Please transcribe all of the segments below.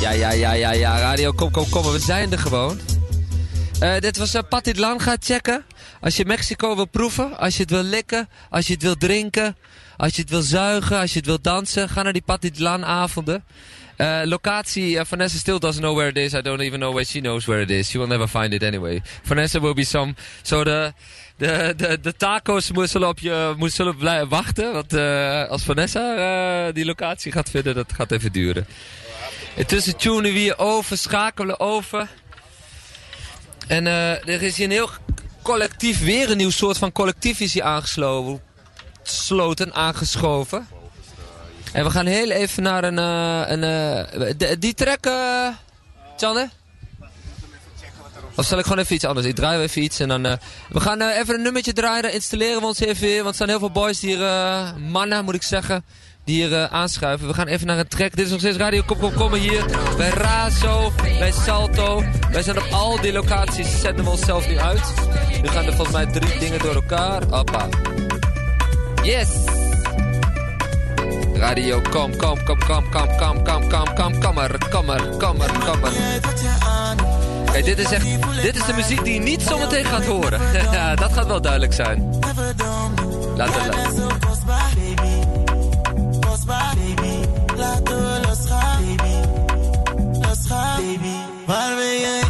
Ja, ja, ja, ja, ja. Radio, kom, kom, kom. We zijn er gewoon. Uh, dit was uh, Patitlan. Ga checken. Als je Mexico wil proeven, als je het wil likken, als je het wil drinken, als je het wil zuigen, als je het wil dansen, ga naar die Patitlan avonden. Uh, locatie, Vanessa still doesn't know where it is. I don't even know where she knows where it is. She will never find it anyway. Vanessa will be some... So the, de, de, de tacos zullen op je zullen blijven wachten. Want als Vanessa die locatie gaat vinden, dat gaat even duren. Intussen tunen we hier over, schakelen over. En er is hier een heel collectief, weer een nieuw soort van collectief is hier aangesloten, aangeschoven. En we gaan heel even naar een... Uh, een uh, die track, uh? Of zal ik gewoon even iets anders? Ik draai even iets en dan... we gaan even een nummertje draaien, dan installeren we ons even weer. Want er staan heel veel boys hier... mannen, moet ik zeggen. Hier aanschuiven. We gaan even naar een track. Dit is nog steeds Radio Kom Kom Kom hier. Bij Razo, bij Salto. Wij zijn op al die locaties. Zetten we onszelf nu uit. Nu gaan er volgens mij drie dingen door elkaar. Hoppa. Yes! Radio, kom, kom, kom, kom, kom, kom, kom, kom, kom, kom er, kom er, kom er, kom er. Kijk, dit is echt, dit is de muziek die je niet zometeen gaat horen. dat gaat wel duidelijk zijn. pense pas, baby. La todo lo sera, baby. Lo sera, baby. Malveillant.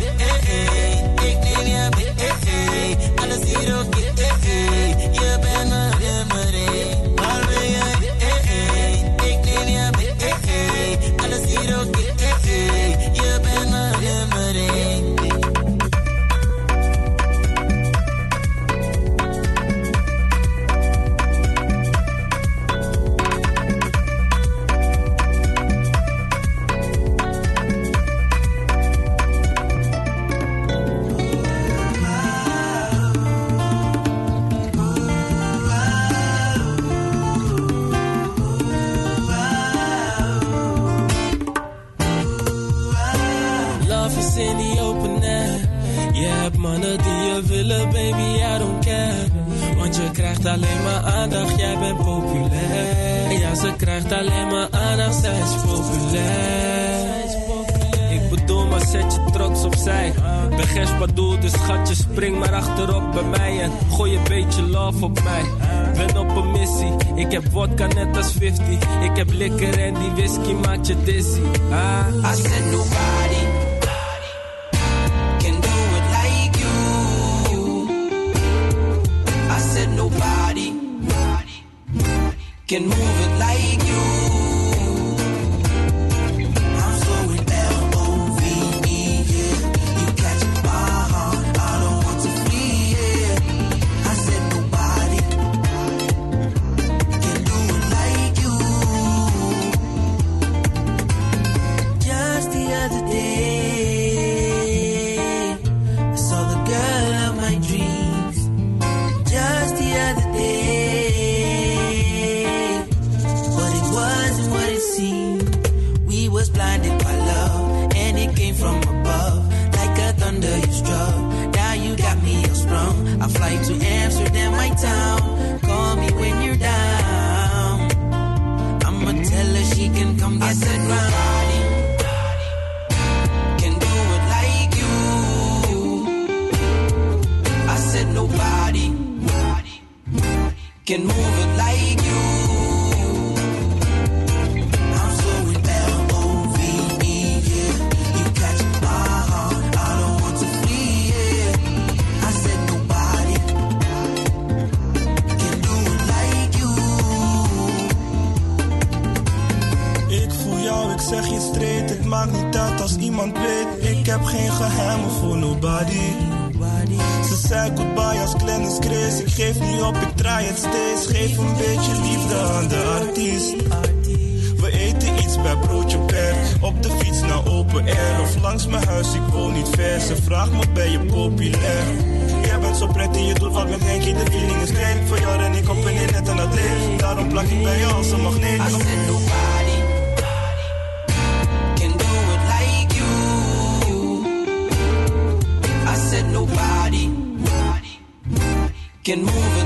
Spring maar achterop bij mij. En gooi een beetje love op mij. Ben op een missie, ik heb vodka net als 50. Ik heb liquor en die whisky maakt je dizzy. Ah. I said nobody. geef een beetje liefde aan de artiest. We eten iets bij broodje per. Op de fiets naar open air of langs mijn huis, ik woon niet ver. Ze vraagt me ben je populair. Jij bent zo prettig, je doet wat met Henkie, de feeling is klein. Voor jou en ik op en in net aan het leven. Daarom plak ik bij jou als een magneet. can move it.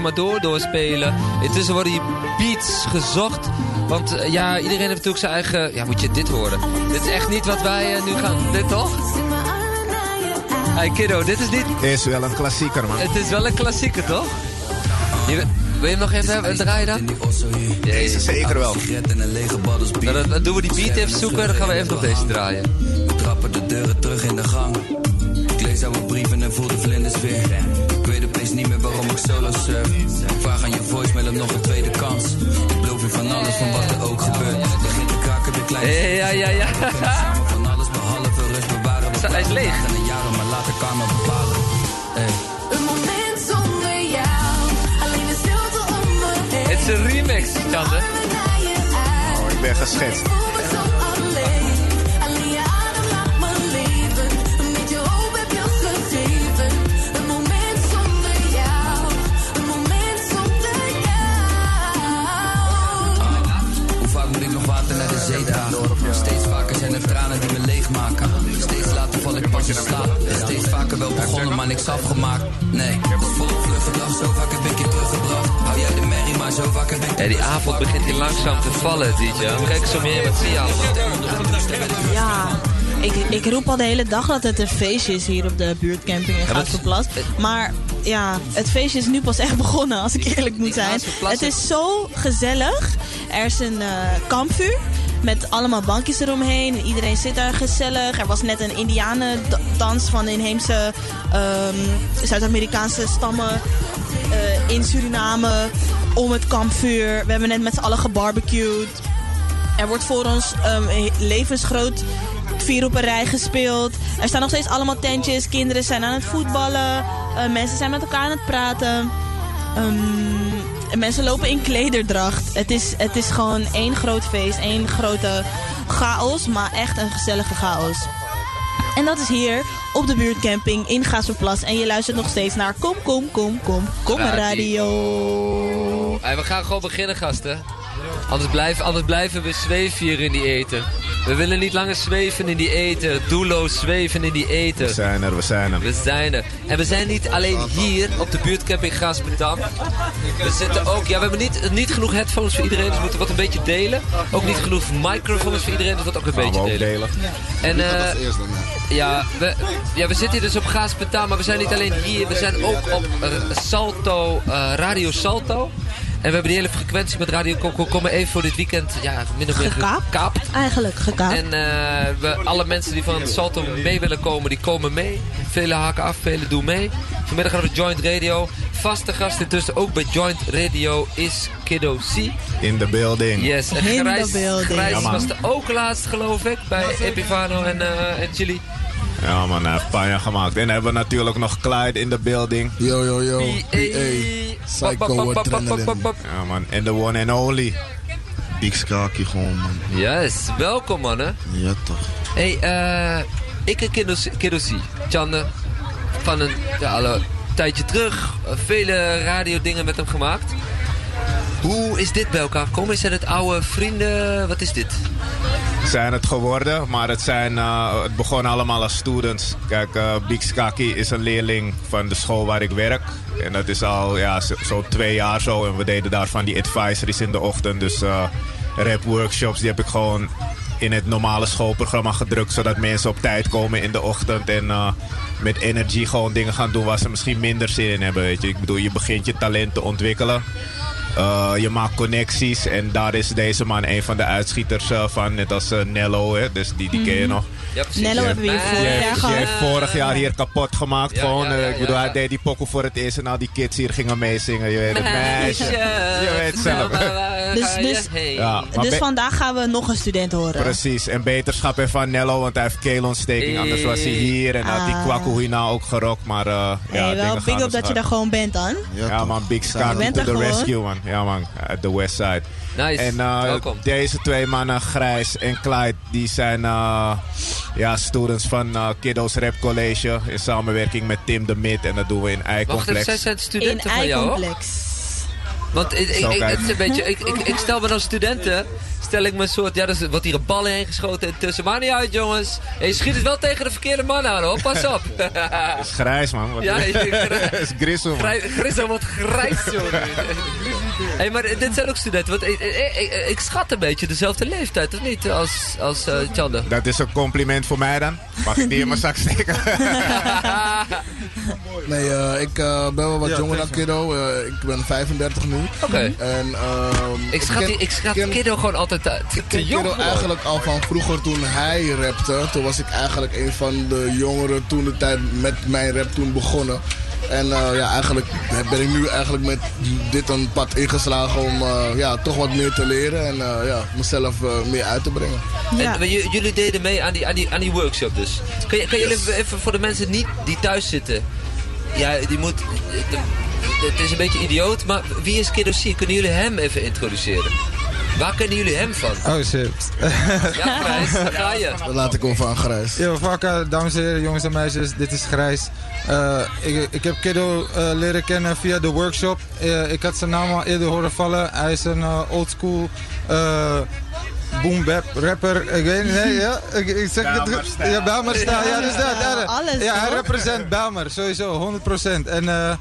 Maar door doorspelen. Intussen worden die beats gezocht. Want eh, ja, iedereen heeft natuurlijk zijn eigen... Ja, moet je dit horen. Dit is echt niet wat wij eh, nu gaan... Dit toch? Hey kiddo, dit is niet... Is wel een klassieker, man. Het is wel een klassieker, toch? Je, wil je hem nog even hebben? Draai dan? Deze zeker wel. Nou, dan, dan doen we die beat even zoeken, dan gaan we even nog deze draaien. We trappen de deuren terug in de gang. Ik lees oude brieven en voel de vlinders weer. Waarom ik solo surf. Ik vraag aan je voicemail om nog een tweede kans. Ik beloof je van alles van wat er ook gebeurt. Begint te kraken, weer klein. Hey, ja, ja, ja. Samen van alles behalve rust bewaren. We Hij is leeg. praten een jaren, maar later karma bepalen. Hey. Een moment zonder jou, alleen de stilte om me heen. Het is een remix, uit. Oh, ik ben geschetst. Pas in slaap. Steeds vaker wel begonnen, maar niks afgemaakt. Nee, dus vol vlug gedrag, zo vaak heb ik je teruggebracht. Hou jij de merrie, maar zo vaak heb ik Ja, die avond begint hier langzaam te vallen, DJ. Kijk eens om je heen, wat zie je allemaal? Ja, ik, ik roep al de hele dag dat het een feestje is hier op de buurtcamping in Gaatverplas. Maar ja, het feestje is nu pas echt begonnen, als ik eerlijk moet zijn. Het is- zo gezellig. Er is een eh, kampvuur met allemaal bankjes eromheen. En iedereen zit daar gezellig. Er was net een indianendans van inheemse ehm, Zuid-Amerikaanse stammen eh, in Suriname om het kampvuur. We hebben net met z'n allen gebarbecued. Er wordt voor ons um, levensgroot vier op een rij gespeeld. Er staan nog steeds allemaal tentjes. Kinderen zijn aan het voetballen. Uh, mensen zijn met elkaar aan het praten. Um, mensen lopen in klederdracht. Het is, het is gewoon één groot feest. één grote chaos. Maar echt een gezellige chaos. En dat is hier op de buurtcamping in Gaasperplas. En je luistert nog steeds naar Kom, Kom, Kom, Kom, Kom Radio. Hey, we gaan gewoon beginnen, gasten. Anders blijven, anders blijven we zweven hier in die eten. We willen niet langer zweven in die eten. Doelloos zweven in die We eten. zijn er, we zijn er. We zijn er. En we zijn niet alleen hier op de buurtcamping Gaasperdam. We zitten ook... Ja, we hebben niet, niet genoeg headphones voor iedereen. Dus we moeten wat een beetje delen. Ook niet genoeg microfoons voor iedereen. Dus wat ook een we beetje delen. delen. En eh, ja, we, ja, we zitten hier dus op Gaasperdam. Maar we zijn niet alleen hier. We zijn ook op eh, Salto, eh, Radio Salto. En we hebben die hele frequentie met Radio Coco komen even voor dit weekend ja, min of meer Gekaapt? gekaapt. Eigenlijk gekaapt. En eh, we, alle mensen die van Salto mee willen komen, die komen mee. Vele haken af, vele doen mee. Vanmiddag gaan we Joint Radio. Vaste gast intussen ook bij Joint Radio is Kiddo C. In the building. Yes, en In the Grijs, building. Grijs Ja, man. was er ook laatst geloof ik bij Epifano en, eh, en Chili. Ja man, hij heeft gemaakt. En hebben we natuurlijk nog Clyde in the building. Yo, yo, yo. PA. Psycho adrenaline. Ja man, en the one and only. Big Skaki gewoon, man. Yes, welkom mannen. Ja, toch. Hey, eh, ik en Kiddo C, Chande, van een ja, al een tijdje terug, eh, vele radiodingen met hem gemaakt. Hoe is dit bij elkaar gekomen? Is het oude vrienden? Wat is dit? Zijn het geworden, maar het, zijn, eh, het begon allemaal als students. Kijk, eh Big Skaki is een leerling van de school waar ik werk. En dat is al ja, zo, twee jaar zo. En we deden daarvan die advisories in de ochtend. Dus eh rap workshops, die heb ik gewoon in het normale schoolprogramma gedrukt. Zodat mensen op tijd komen in de ochtend. En eh, met energie gewoon dingen gaan doen waar ze misschien minder zin in hebben. Weet je. Ik bedoel, je begint je talent te ontwikkelen. Uh, je maakt connecties en daar is deze man een van de uitschieters uh, van. Net als uh, Nello, hè? dus die, die ken je nog. Ja, precies. Nello hebben we hier vorig jaar heeft, die gehad. heeft vorig jaar hier kapot gemaakt. Ja, gewoon, ja, eh, ja, ik bedoel, ja. hij deed die pokoe voor het eerst en al die kids hier gingen meezingen. Je weet het, meisje. Je weet zelf. Dus- dus- Ja, Dus vandaag gaan we nog een student horen. Precies, en beterschap en van Nello, want hij heeft keelontsteking. Anders was hij hier en had die Ah. kwakkel hierna ook gerokt. Maar uh, ja, hey, wel big gaan up dat je daar gewoon bent dan. Ja, man, Big bent to the gewoon. rescue, man. Ja, man, uit de West Side. Nice. En uh, welkom. deze twee mannen, Grijs en Clyde, die zijn uh, ja, students van uh, Kiddo's Rap College in samenwerking met Tim de Mid. En dat doen we in Wacht I-complex. zij zijn In van jou? hoor? Want ik, het is een beetje, ik, ik, ik stel me dan studenten, stel ik me een soort... Ja, er wordt hier een bal heen geschoten intussen. Maar niet uit, jongens. En je schiet het wel tegen de verkeerde man aan, hoor. Pas op. Het is grijs, man. Wat- Ja, Het is grizzle, man. Grij- Grisso wordt grijs, jongen. hey, maar dit zijn ook studenten. Want ik, ik, ik- ik schat een beetje dezelfde leeftijd, of niet? Als, als eh Tjande. Dat is een compliment voor mij dan. Mag ik die in mijn zak steken? Nee, eh, ik eh, ben wel wat Ja, jonger dan Kiddo. Eh, ik ben 35 nu. Oké. En, ehm, Ik schat, ken- die- ik schat ken- Kiddo gewoon altijd te, te, Ik ken jong. Kiddo eigenlijk al van vroeger toen hij rapte. Toen was ik eigenlijk een van de jongeren toen de tijd met mijn rap toen begonnen. En eh, ja, eigenlijk ben ik nu eigenlijk met dit een pad ingeslagen om eh, ja, toch wat meer te leren en eh, ja, mezelf eh, meer uit te brengen. Ja. En, jullie deden mee aan die, aan die, aan die workshop dus. Kan, je, kan jullie even, even voor de mensen niet die thuis zitten. Ja, die moet... Het is een beetje idioot, maar wie is C? Kunnen jullie hem even introduceren? Waar kennen jullie hem van? Oh shit. Ja, Grijs, daar ga je. Dat laat ik over aan Grijs. Yo, fuck, eh, dames en heren, jongens en meisjes, dit is Grijs. Eh, ik, ik heb Kiddo eh, leren kennen via de workshop. Eh, ik had zijn naam al eerder horen vallen. Hij is een uh, oldschool uh, boom bap rapper. Ik weet niet, nee, ja. Ik, ik zeg het. Ja, Bijlmerstijl, ja, dus dat. Ja, alles, ja, hij represent Bijlmer, sowieso, 100%. En eh, eh,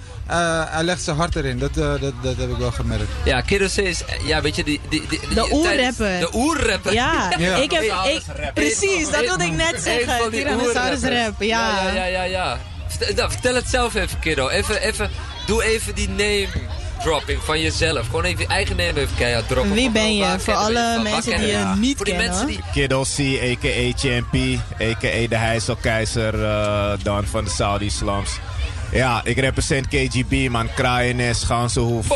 hij legt zijn hart erin, dat, eh, dat, dat heb ik wel gemerkt. Ja, Kiddo C is, ja, weet je, die... die, die die- De oerrapper. De oerrapper. Ja, Ja. ik heb... Ik, precies, dat wilde ik net zeggen. Tyrannosaurus rap, ja. Ja, ja, ja, ja. Vertel, nou, vertel het zelf even, kiddo. Even, even, doe even die name dropping van jezelf. Gewoon even je eigen name even keihard droppen. Wie ben je? Voor alle mensen die je niet Voor die kennen. Kiddo C, a.k.a. Champi, a.k.a. de Heizelkeizer uh, dan van de Saudi slums. Ja, ik represent KGB, man. Kraaienes, Gansenhoef.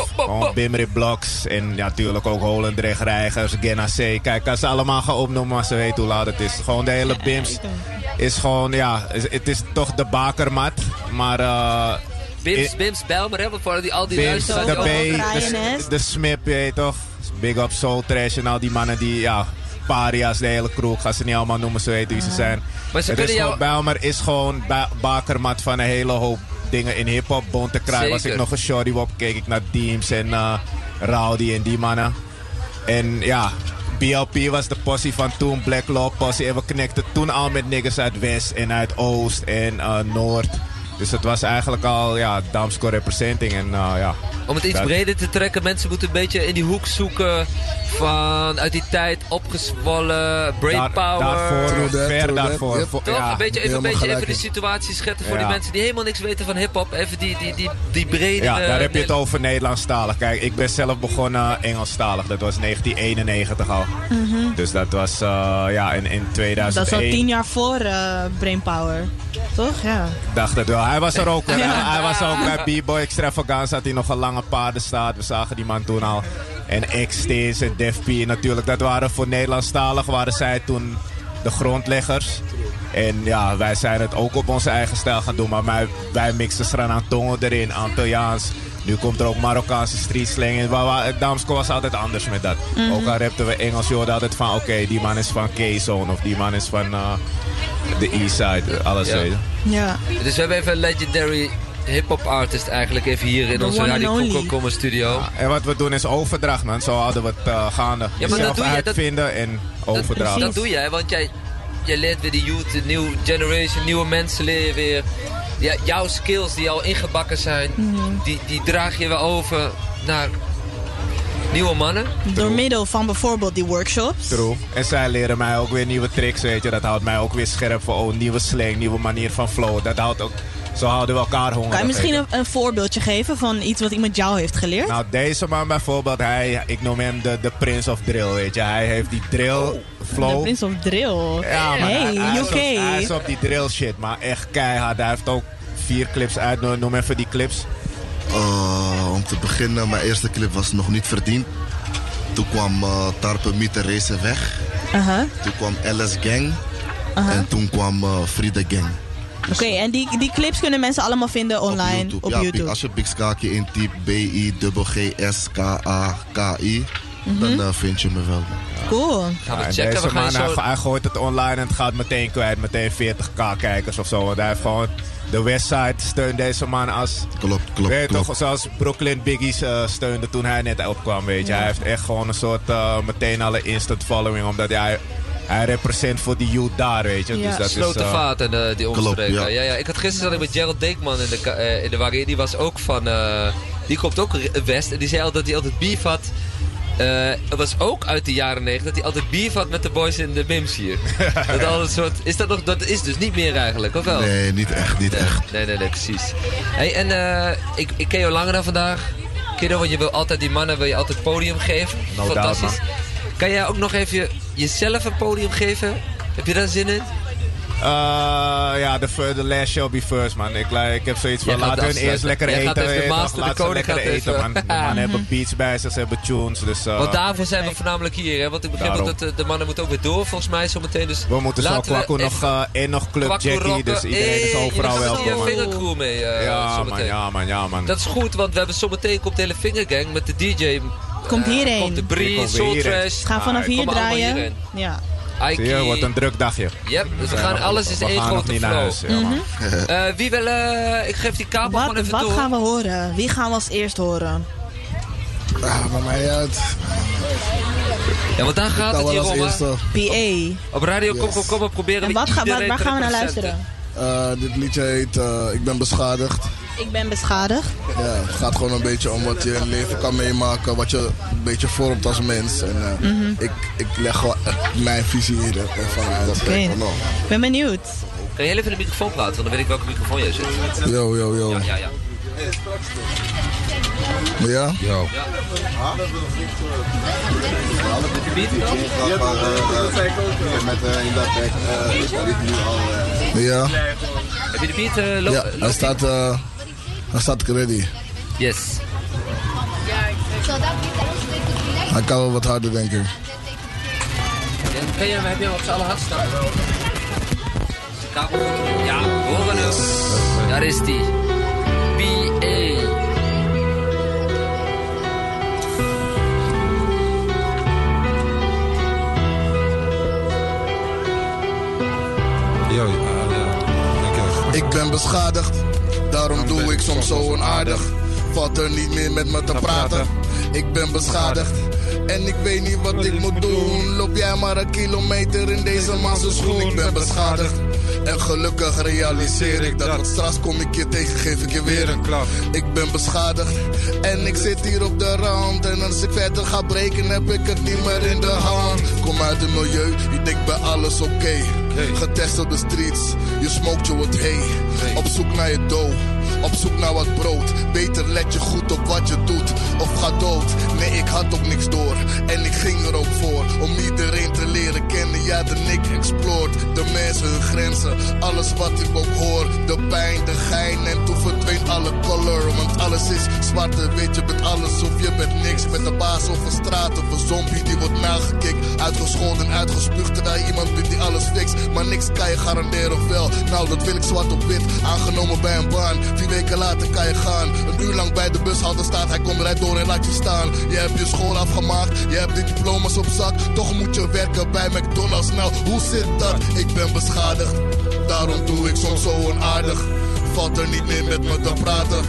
Bimri Blocks. En ja, natuurlijk ook Holendrecht, Reigers, Genna C. Kijk, als ze allemaal gaan opnoemen, maar ze weten hoe laat het is. Gewoon de hele Bims is gewoon, ja, het is toch de bakermat. Maar eh Bims, I- Bims, Belmer, hè? Voor die, al die Bims, luisteraars de de, de Smip, je weet toch? Big up Soul Trash en al die mannen die, ja, paria's, de hele crew. Ik ga ze niet allemaal noemen, ze weten wie ze zijn. Maar ze het is jou- Bijlmer is gewoon ba bakermat van een hele hoop dingen in hip-hop. Bonte Kraai was ik nog een shorty op, keek ik naar Deems en eh Rowdy en die mannen. En ja, BLP was de possie van toen, Black Law possie. En we connecten toen al met niggas uit West en uit Oost en eh, Noord. Dus het was eigenlijk al, ja, Damsco representing en eh, ja. Om het iets Dat- breder te trekken, mensen moeten een beetje in die hoek zoeken van uit die tijd opgezwollen, brain Daar- power. Daarvoor, True that, ver daarvoor. yep. Voor- Toch? ja. een beetje, even, een beetje even de situatie schetsen voor die mensen die helemaal niks weten van hip-hop. Even die, die, die, die brede. Ja, daar heb je het eh, over Nederlandstalig. Kijk, ik ben zelf begonnen Engelstalig. Dat was 1991 al. Dus dat was uh, ja, in, in Dat 2001. is al tien jaar voor uh, Brainpower. Toch? Ja. dacht het wel. Hij was er ook. Hij, hij was ook bij B-Boy Extravaganza. Had hij nog een lange paardenstaat. We zagen die man toen al. En X-Steens en Def P natuurlijk. Dat waren voor Nederlandstalig waren zij toen de grondleggers. En ja, wij zijn het ook op onze eigen stijl gaan doen. Maar wij, wij mixen Sranantongo erin, Antilliaans. Nu komt er ook Marokkaanse street slang in. Damsko was altijd anders met dat. Ook al rapten we Engels, je hoorde altijd van... Oké, die man is van K-Zone of die man is van eh, de Eastside. Alles Ja. weten. ja. Dus we hebben even een legendary hip-hop artist eigenlijk even hier in The onze Radio. Coco studio. En wat we doen is overdracht, man. Zo hadden we het eh, gaande. Ja, maar dat Zelf doe je- dat- uitvinden en overdragen. Dat doe jij, want jij, jij leert weer de youth, de new generation, nieuwe mensen leren weer. Ja, jouw skills die al ingebakken zijn, die, die draag je weer over naar nieuwe mannen. Door middel van bijvoorbeeld die workshops. True. En zij leren mij ook weer nieuwe tricks, weet je. Dat houdt mij ook weer scherp voor oh, nieuwe slang, nieuwe manier van flow. Dat houdt ook... Zo houden we elkaar hongerig. Kan je misschien een, een voorbeeldje geven van iets wat iemand jou heeft geleerd? Nou, deze man bijvoorbeeld, hij, ik noem hem de, de Prince of Drill, weet je. Hij heeft die drill flow. De Prince of Drill. Ja, maar hey, hij, hij, is UK. op, hij is op die drill shit, maar echt keihard. Hij heeft ook vier clips uit. Noem- even die clips. Eh, om te beginnen, mijn eerste clip was nog niet verdiend. Toen kwam uh, Tarpe Meter Racen weg. Toen kwam LS Gang. En toen kwam uh, Friede Gang. Oké, en die, die clips kunnen mensen allemaal vinden online op ja, YouTube. Als je Big Skaki intypt, B-I-G-G-S-K-A-K-I. dan eh, vind je me wel. Cool. Gaan we Ja, en checken. deze We gaan man, zo... hij gooit het online en het gaat meteen kwijt. Meteen 40k kijkers of zo. Want hij heeft gewoon... De Westside steunt deze man als... Klopt, klopt, weet klopt. toch, zoals Brooklyn Biggies eh, steunde toen hij net opkwam, weet je. Hij heeft echt gewoon een soort eh, meteen alle instant following. Omdat hij... Hij represent voor die youth daar, weet je. Ja. Dus dat is... Sloten eh, vaat en eh, die omstreken. ja. ja. Ja, Ik had gisteren zat ik met Gerald Deekman in de, eh, in de wagen. Die was ook van... eh, die komt ook West. En die zei al dat hij altijd beef had. Eh, Het was ook uit de jaren 90 dat hij altijd beef had met de boys in de Mims hier. dat, al een soort, is dat, nog, dat is dus niet meer eigenlijk, of wel? Nee, niet echt, niet Nee, echt. Nee, nee, nee, precies. Hey, en eh, ik, ik ken jou langer dan vandaag. Kiddo, want je wil altijd die mannen wil je altijd podium geven. No doubt, Fantastisch. kan jij ook nog even jezelf een podium geven? Heb je daar zin in? Eh, ja, de fir- the last shall be first, man. Ik, ik heb zoiets van, laten hun afsluiten. eerst lekker gaat eten. even de je toch? master, de Laat ze koning lekker gaat eten, even- man. De mannen hebben beats bij zich, ze hebben tunes. Dus, eh, Want daarvoor zijn we voornamelijk hier, hè? Want ik begrijp dat de, de mannen moeten ook weer door, volgens mij, zometeen. Dus we moeten zo we Kwaku nog even eh, en nog Club Jackie. Dus iedereen is overal welkom, man. fingercrew mee, eh, Ja, man, ja, man, ja, man. Dat is goed, want we hebben zometeen komt de hele fingergang met de DJ. Komt hierheen. Komt de Die Bree, komt weer Soul hierheen. Trash. Ga vanaf Ah, hier draaien. Ja. Zie je, wordt een druk dagje. Yep, dus we gaan, alles is één grote niet naar flow. huis, ja, man. Eh, wie wil, eh, ik geef die kabel Wat, gewoon even wat door. gaan we horen? Wie gaan we als eerst horen? Ah, maar mij uit. Ja, want daar gaat het hier om. PA. Op radio Kom Kom Kom, we proberen En we wat ga, waar, gaan we naar luisteren? Eh, dit liedje heet eh, Ik ben beschadigd. Ik ben beschadigd. Ja, het gaat gewoon een beetje om wat je in het leven kan meemaken, wat je een beetje vormt als mens. En eh, Mhm. ik, ik leg gewoon echt mijn visie hier ervan uit. Oké. Ik ben benieuwd. Kan je heel even in de microfoon praten, want dan weet ik welke microfoon jij zit. Yo, yo, yo. Ja, ja, ja. Ja? Yo. Met in dat bek, nu al. Ja? Heb je de beat eh, Ja, hij staat, eh hij staat ready. Yes. Hij kan wel wat harder, denk ik. Kan je, heb je hem op z'n allen hard staan? Ja, horen hem. Daar is die. B.A. Yo, ja, ja. Ik ben beschadigd, daarom doe ik soms zo onaardig. Valt er niet meer met me te praten. Ik ben beschadigd en ik weet niet wat ik moet doen. Loop jij maar een kilometer in deze massa schoen. Ik ben beschadigd en gelukkig realiseer ik dat. Want straks kom ik je tegen, geef ik je weer een klap. Ik ben beschadigd en ik zit hier op de rand. En als ik verder ga breken, heb ik het niet meer in de hand. Kom uit het milieu, je denkt bij alles oké. Getest op de streets, je smoked je wat hey. Op zoek naar je dough, op zoek naar wat brood. Beter let je goed op wat je doet, of ga dood. Nee, ik had ook niks door, en ik ging er ook voor. Om iedereen te leren kennen, ja, de Nick exploort. De mensen, hun grenzen, alles wat ik ook hoor. De pijn, de gein, en toen verdween alle color. Want alles is zwart en wit, je bent alles of je bent niks. Met de baas of een straat of een zombie die wordt nagekikt. Uitgescholden, uitgespuugd, terwijl iemand bent die alles fixt. Maar niks kan je garanderen of wel. Nou, dat wil ik zwart op wit. Aangenomen bij een baan. Weken later kan je gaan. Een uur lang bij de bushalte staat. Hij komt eruit door en laat je staan. Je hebt je school afgemaakt. Je hebt de diploma's op zak. Toch moet je werken bij McDonald's. Nou, hoe zit dat? Ik ben beschadigd. Daarom doe ik soms zo onaardig. Valt er niet meer met me te praten.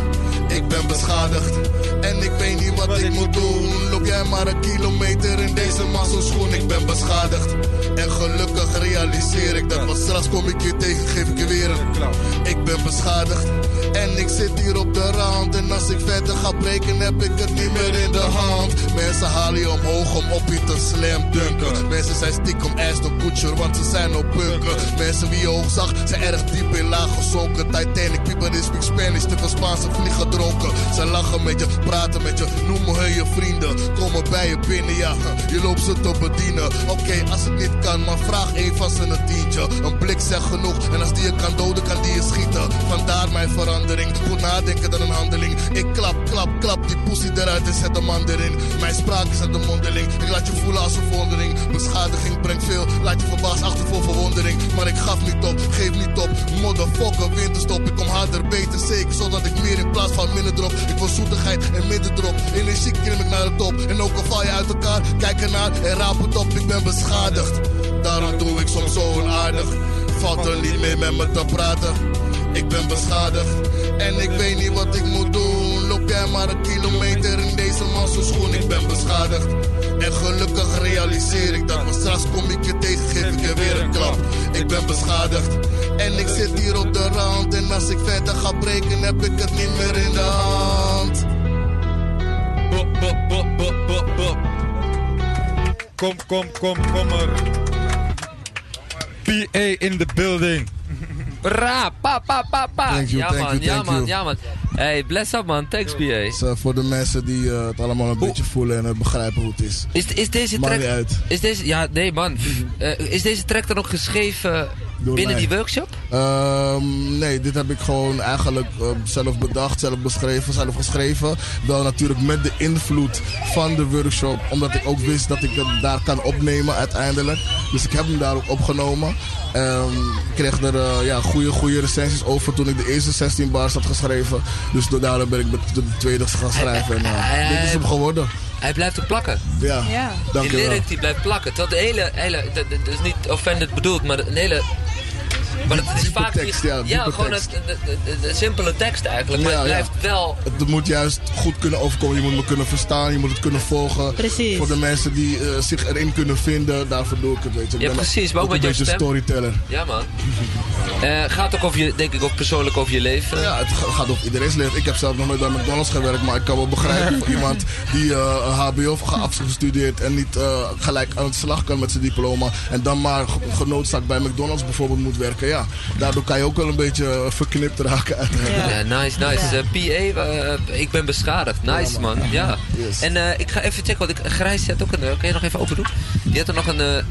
Ik ben beschadigd en ik weet niet wat ik moet doen. Loop jij maar een kilometer in deze masselschoen. Ik ben beschadigd en gelukkig realiseer ik dat. Want straks kom ik je tegen, geef ik je weer een klap. Ik ben beschadigd en ik zit hier op de rand. En als ik verder ga breken, heb ik het niet meer in de hand. Mensen halen je omhoog om op je te slam dunken. Mensen zijn stiekem ass de butcher, want ze zijn op bunker. Mensen wie je hoog zag, zijn erg diep in laag gezonken. Titanic, people veel Spaanse vliegen dronken. Ze lachen met je, praten met je, noemen hun je vrienden. Komen bij je binnen, ja, je loopt ze te bedienen. Oké, als het niet kan, maar vraag een van ze een tientje. Een blik zegt genoeg, en als die je kan doden, kan die je schieten. Vandaar mijn verandering, goed nadenken dan een handeling. Ik klap, klap, klap die pussy eruit en zet de man erin. Mijn spraak is aan de mondeling. Ik laat je voelen als een vondering. Beschadiging brengt veel, laat je verbaasd achter voor verwondering. Maar ik gaf niet op, geef niet op. Motherfucker, winterstop. Ik kom harder, beter, zeker. Zodat ik meer in plaats van minder drop. Ik wil zoetigheid en minder drop. Energiek klim ik naar de top. En ook al val je uit elkaar, kijk ernaar en raap het op. Ik ben beschadigd. Daarom doe ik soms zo onaardig. Valt er niet meer met me te praten. Ik ben beschadigd en ik weet niet wat ik moet doen. Loop jij maar een kilometer in deze schoen. Ik ben beschadigd. En gelukkig realiseer ik dat. Maar straks kom ik je tegen, geef ik je weer een klap. Ik ben beschadigd. En ik zit hier op de rand. En als ik verder ga breken, heb ik het niet meer in de hand. Bop, bop, bop, bop, bop, bop. Kom, kom, kom, kom er. PA in the building. Ra, pa, pa, pa, pa. Thank you, ja thank man, you, ja thank man, you. ja man. Hey, bless up man, thanks PA. Dus, eh, voor de mensen die eh, het allemaal een beetje voelen en het begrijpen hoe het is. Is, is deze Maakt track... niet uit. Is deze... Ja, nee man. Eh, is deze track dan ook geschreven Door binnen mij. die workshop? Ehm, nee, dit heb ik gewoon eigenlijk eh, zelf bedacht, zelf beschreven, zelf geschreven. Wel natuurlijk met de invloed van de workshop, omdat ik ook wist dat ik het daar kan opnemen uiteindelijk. Dus ik heb hem daar ook opgenomen. Ehm, ik kreeg er eh, ja, goede, goede recensies over toen ik de eerste 16 bars had geschreven. Dus daarom ben ik de, de tweede gaan schrijven. En, eh, dit is hem geworden. Hij blijft ook plakken. Ja, Ja. Die dankjewel. lyric die blijft plakken. Terwijl de hele, hele dat, dat is niet offended bedoeld, maar een hele... Maar het is vaak... tekst, ja, gewoon tekst. het- de, de, de, de simpele tekst eigenlijk. Maar Ja, het ja. blijft wel... Het moet juist goed kunnen overkomen. Je moet me kunnen verstaan, je moet het kunnen volgen. Precies. Voor de mensen die eh, zich erin kunnen vinden, daarvoor doe ik het. Weet je. Ik Ja, ben precies, maar ook met een beetje stem. storyteller. Ja man. Eh, gaat ook over je, denk ik ook persoonlijk over je leven. Ja, het ga- gaat over iedereen's leven. Ik heb zelf nog nooit bij McDonald's gewerkt, maar ik kan wel begrijpen voor iemand die eh, een HBO heeft afgestudeerd en niet eh, gelijk aan het slag kan met zijn diploma. En dan maar ge- genoodzaakt bij McDonald's bijvoorbeeld moet werken. Ja, daardoor kan je ook wel een beetje eh, verknipt raken. Ja. Ja, nice, nice. Eh, PA, eh, ik ben beschadigd. Nice, man. Ja. Yes. En eh, ik ga even checken, want ik, Grijs zet ook een... eh, kan je nog even open doen? Die had er nog een... eh,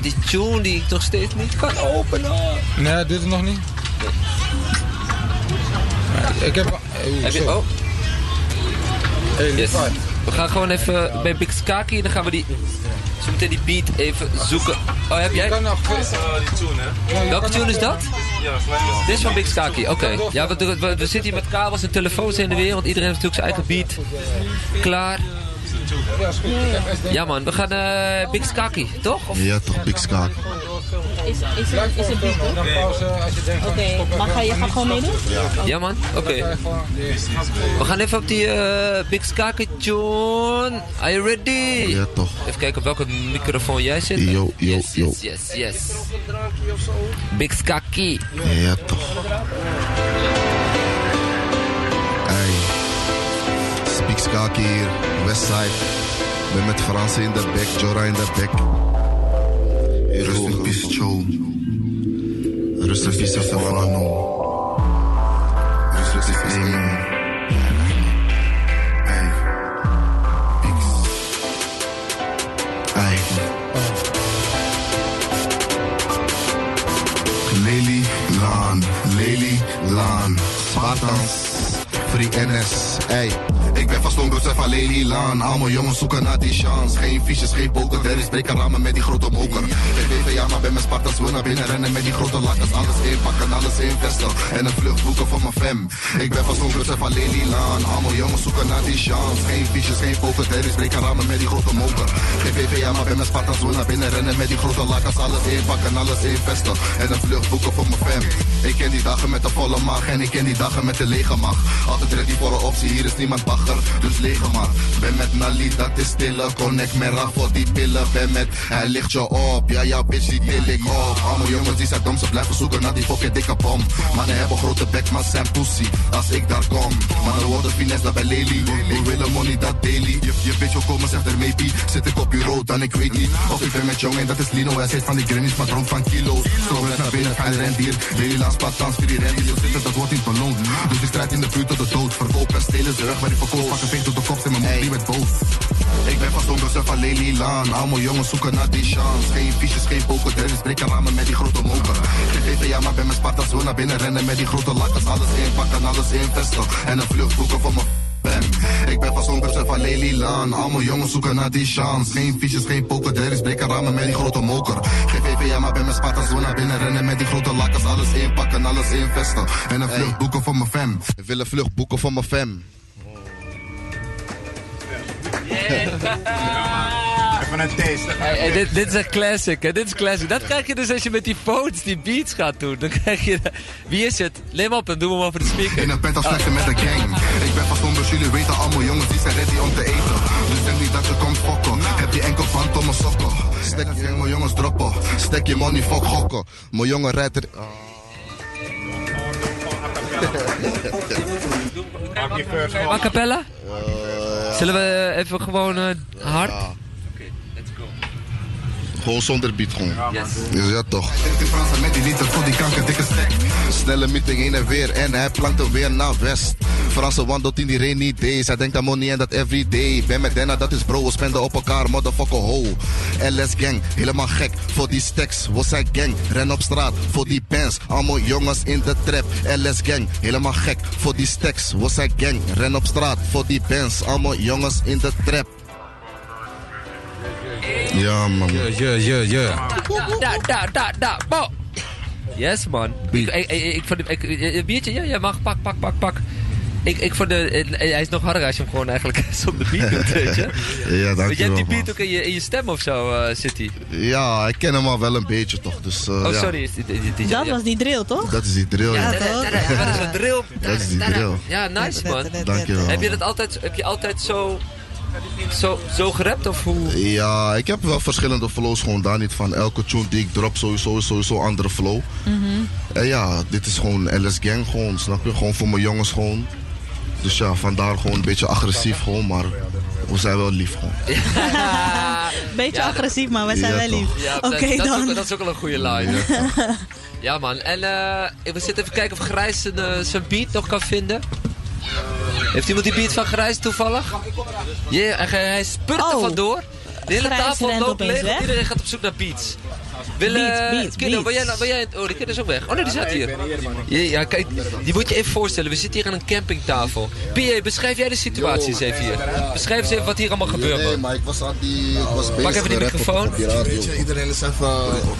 die tune die ik nog steeds niet kan openen. Nee, dit is nog niet. Ik heb... Heb je... Oh, Hey, yes. We gaan gewoon even bij Big Skaki en dan gaan we die... Zo meteen die beat even zoeken. Oh, heb Je jij... kan nog... Welke tune is dat? Dit is van Big Skaki, oké. Ja, we, we, we zitten hier met kabels en telefoons in de weer, want iedereen heeft natuurlijk zijn eigen beat. Klaar. Ja man, we gaan eh Big Skaki, toch? Of- Ja toch, Big Skaak. Is, is, is het goed? Dan pauze als je denkt van... Oké, maar ga je gaat gewoon meedoen? Ja man, oké. We gaan even op die eh, Big Skaki tune. Are you ready? Ja toch. Even kijken op welke microfoon jij zit. Yo, yo, yes, yo. yes, yes, yes. Big Skaki. Ja toch. Skaak hier, Westside. Ben met Fransen in de bek, Jora in de bek. Rust in peace, Joe. Rust in peace, Stefano. Rust in peace, man. Hey. Peace. Hey. Lely Laan, Lely Laan, Spartans, Free NS, ey. Ik ben vast onbewust van Lely Laan. Allemaal jongens zoeken naar die chance. Geen fiches, geen poker, er is breken ramen met die grote moker. Geen BVA, maar ben mijn Spartans wil naar binnen rennen met die grote lakkers. Alles inpakken, alles investen. En een vlucht boeken voor mijn fam. Ik ben vast onbewust van Lely Laan. Allemaal jongens zoeken naar die chance. Geen fiches, geen poker, er is breken ramen met die grote moker. Geen BVA, maar ben mijn Spartans wil naar binnen rennen met die grote lakkers. Alles inpakken, alles investen. En een vlucht boeken voor mijn fam. Ik ken die dagen met de volle maag en ik ken die dagen met de lege maag. Altijd ready voor een optie, hier is niemand bagger, dus lege maar. Ben met Nali, dat is stille. Connect met voor die pillen. Ben met, hij ligt je op. Ja, ja, bitch, die til ik op. Allemaal jongens die zijn dom, ze blijven zoeken naar die fucking dikke bom. Mannen hebben grote bek, maar zijn pussy. Als ik daar kom, mannen worden finesse daar bij Lely. We willen money, dat daily. Je, je bitch wil komen, zegt er maybe. Zit ik op bureau, dan ik weet niet. Of ik ben met jongen, dat is Lino. Hij zit van die grannies, maar dronk van kilo's. Stroom net naar binnen, fijn rendier. Lely laat spat, dans, voor die rendier. Je zitten, dat wordt niet beloond. Dus ik strijd in de buurt tot de dood. Verkoop en stelen in zijn rug waar die verkoopt. Pak een veet op de kop, en mijn moeder die werd boos. Ik ben vast onderzoek van Lelylaan. Allemaal jongens zoeken naar die chance. Geen fiches, geen poker, er is breken ramen met die grote moker. Geen ja, maar bij mijn Sparta zo naar binnen rennen met die grote lakkers. Alles inpakken, alles investen. En een vlucht boeken voor mijn bam. Ik ben vast onderzoek van Lelylaan. Allemaal jongens zoeken naar die chance. Geen fiches, geen poker, er is breken ramen met die grote moker. Geen ja, maar bij mijn Sparta zo naar binnen rennen met die grote lakkers. Alles inpakken, alles investen. En een vlucht boeken voor mijn fam. Ik wil een vlucht boeken voor mijn fam. Even een taste. Hey, hey, dit, dit is een classic, hè? Dit is classic. Dat krijg je dus als je met die phones, die beats gaat doen. Dan krijg je... Wie is het? Neem op en doe hem over de speaker. In een penthouse vechten met een gang. Ik ben vast onder jullie weten allemaal jongens die zijn ready om te eten. Dus denk niet dat je komt fokken. Heb je enkel van domme sokken. Stek je mijn jongens droppen. Stek je money fuck gokken. Mijn jongen rijdt er... Maak Zullen we even gewoon eh, hard? Gewoon zonder beat gewoon. Yes. Dus ja toch. Fransen met die liter voor die kanker dikke stek. Snelle meeting heen en weer en hij plankt hem weer naar west. Fransen wandelt in die rainy days. Hij denkt aan money en dat everyday. Ben met Denna, dat is bro. We spenden op elkaar, motherfucker ho. LS gang, helemaal gek voor die stacks. We zijn gang, ren op straat voor die pants. Allemaal jongens in de trap. LS gang, helemaal gek voor die stacks. We zijn gang, ren op straat voor die pants. Allemaal jongens in de trap. Ja man. Ja, ja, ja. Da, da, da, da, bo. Yes, man. Ik, ik, ik, ik vond de, ik, een biertje? Ja, ja, mag. Pak, pak, pak, pak. Ik, ik vond de, eh, hij is nog harder als je hem gewoon eigenlijk zonder beat doet, weet je. Ja, Want je hebt dankjewel die beat ook in je, in je stem of zo, eh, zit hij. Ja, ik ken hem al wel een beetje toch. Dus, eh, Oh, ja. sorry. Is die, die, die, die- Dat ja. was die drill, toch? Dat is die drill, ja. Ja, toch? Ja, dat is een drill. Dat is die drill. Ja, nice, man. Dankjewel. Heb je dat altijd, heb je altijd zo, zo, zo gerapt of hoe? Ja, ik heb wel verschillende flows gewoon daar niet van. Elke tune die ik drop sowieso is sowieso een andere flow. En ja, dit is gewoon LS Gang gewoon, snap je? Gewoon voor mijn jongens gewoon. Dus ja, vandaar gewoon een beetje agressief gewoon, maar we zijn wel lief gewoon. Beetje Ja, agressief, maar wij zijn Ja, wel toch. lief. Ja, Oké dat, dat, is dan. ook, dat is ook wel een goede line. ja, man. En eh, we zitten even kijken of Grijs zijn, eh, zijn beat nog kan vinden. Heeft iemand die beat van Grijs toevallig? Ja, en hij, spurt er Oh. vandoor. De hele Grijs tafel rent loopt leeg, want weg. iedereen gaat op zoek naar beats. Wil, Beats, eh, beats, Kiddo, beats. ben jij, nou- ben jij, oh, die kind is ook weg. Oh nee, die zat hier. Ja, ja, kijk, die moet je even voorstellen. We zitten hier aan een campingtafel. P.A., beschrijf jij de situatie eens even hier. Beschrijf eens even wat hier allemaal gebeurt, man. maar ik was aan die... Ik was Pak even die microfoon. Weet je, iedereen is even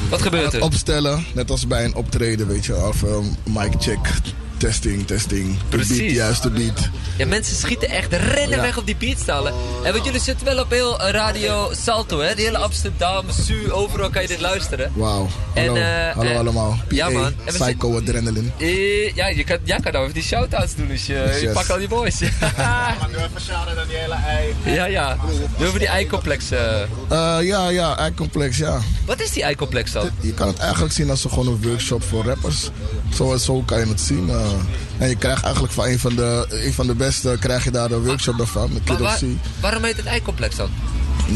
Wat gebeurt er? opstellen. Net als bij een optreden, weet je. Of um, mic check, testing, testing. De Precies. beat, juist de beat. Ja, mensen schieten echt, rennen weg op die beatstallen. En want jullie zitten wel op heel eh, Radio Salto, hè? Die hele Amsterdam, Su, overal kan je dit luisteren. Wauw. En, Hallo, eh, hallo eh, allemaal. PA, ja, man. We Psycho Adrenaline. Eh, ja, je kan, jij kan nou even die shout-outs doen als je, je Yes. pakt al die boys. Doe even shout-out aan die hele ei. ja, ja. Doe even die eicomplex. Eh, ja, ja, eindcomplex, ja. Wat is die eicomplex dan? Je kan het eigenlijk zien als gewoon een workshop voor rappers. Zo, zo kan je het zien. eh. en je krijgt eigenlijk van een van de, een van de beste, krijg je daar een workshop daarvan. Met waar- waarom heet het eicomplex dan?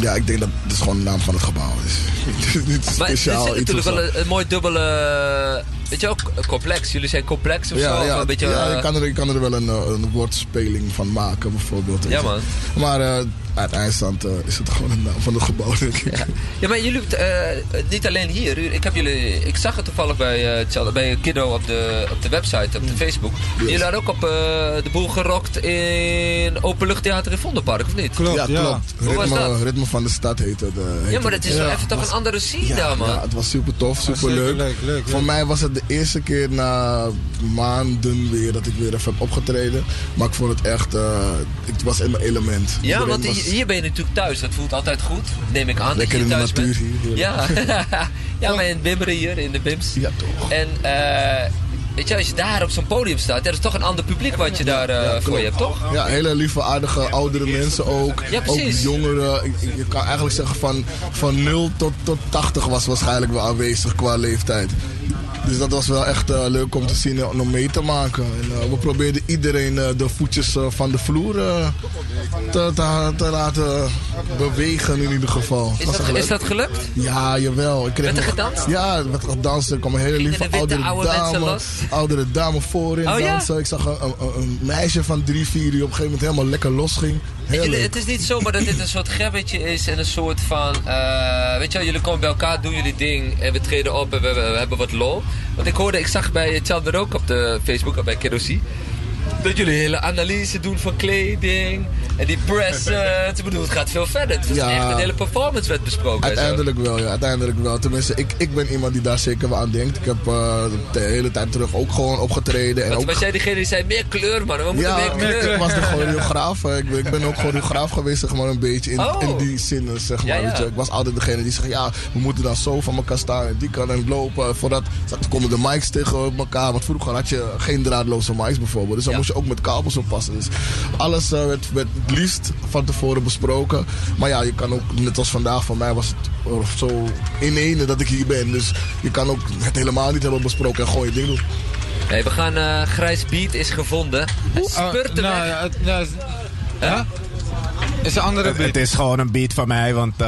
Ja, ik denk dat het is gewoon de naam van het gebouw is. Het is niet Maar het speciaal is natuurlijk zo. wel een, een mooi dubbele... Weet je ook, complex. Jullie zijn complex of zo? Ja, Of ja, een beetje, ja eh, je, kan er, je kan er wel een, eh, een woordspeling van maken, bijvoorbeeld. Ja, man. Maar eh uit eindstand eh, is het gewoon een naam van het gebouw, denk ik. Ja. ja, maar jullie, eh, niet alleen hier. Ik, heb jullie, ik zag het toevallig bij, eh, Tjal- bij Kiddo op de, op de website, op de Facebook. Jullie hadden ook op eh, de boel gerokt in Openluchttheater in Vondelpark, of niet? Klopt, ja, ja. klopt. Hoe was Ritme, dat? Ritme van de stad heette het. eh, Ja, maar het is het. wel even toch een andere scene daar, man. Ja, het was super tof, super leuk. leuk, leuk, Voor mij was het de eerste keer na maanden weer dat ik weer even heb opgetreden. Maar ik vond het echt, eh, ik was in mijn element. Ja, Iedereen want was- hier, ben je natuurlijk thuis. Dat voelt altijd goed. Neem ik aan. Lekker in de thuis natuur bent. hier, Ja. ja, maar in Bimmeren hier, in de Bims. Ja, toch. En eh, weet je, als je daar op zo'n podium staat, ja, dat is toch een ander publiek wat je daar eh, voor je hebt, toch? Ja, hele lieve, aardige, oudere mensen ook. Ja, precies. Ook jongeren. Ik- ik- Je kan eigenlijk zeggen van, van 0 tot, tot 80 was waarschijnlijk wel aanwezig qua leeftijd. Dus dat was wel echt eh, leuk om te zien en om mee te maken. En, eh, we probeerden iedereen eh, de voetjes van de vloer te, te, te laten bewegen in ieder geval. Is dat, is dat gelukt? Ja, jawel. Ik kreeg Werd er gedanst? Ja, er werd gedanst. Er kwam een hele lieve oudere oude dame, los? oudere dame voorin Oh, ja? dansen. Ik zag een, een, een meisje van drie, vier die op een gegeven moment helemaal lekker Jullie- leuk. het is niet zomaar dat dit een soort gebbetje is en een soort van... weet je wel, jullie komen bij elkaar, doen jullie ding en we treden op en we, we- we hebben wat lol. Want ik hoorde, ik zag bij Chandler ook op de Facebook, bij Kerosi... Dat jullie hele analyse doen van kleding en die presents. Ik bedoel, het gaat veel verder. Het was Ja. echt een hele performance werd besproken. Uiteindelijk wel, ja. Uiteindelijk wel. Tenminste, ik, ik ben iemand die daar zeker wel aan denkt. Ik heb eh, de hele tijd terug ook gewoon opgetreden. En Want ook was jij degene die zei, meer kleur man, we moeten Ja, meer kleur. ik was de choreograaf. Eh, Ik ben, ik ben ook choreograaf geweest, zeg maar, een beetje in, Oh. in die zin, zeg maar. Ja, ja. Weet je. Ik was altijd degene die zegt, ja, we moeten dan zo van elkaar staan en die kan en lopen. Voordat toen konden de mics tegen elkaar, want vroeger had je geen draadloze mics bijvoorbeeld. Dus dan moest je ook met kabels oppassen. Dus alles eh, werd, werd het liefst van tevoren besproken. Maar ja, je kan ook, net als vandaag, voor mij was het eh, zo in ene dat ik hier ben. Dus je kan ook het helemaal niet hebben besproken en gewoon je ding doen. Hey, we gaan, eh Grijs Beat is gevonden. Hij Oh, spurt er nou, ja, het- ja, is- een andere beat. het is gewoon een beat van mij, want... eh,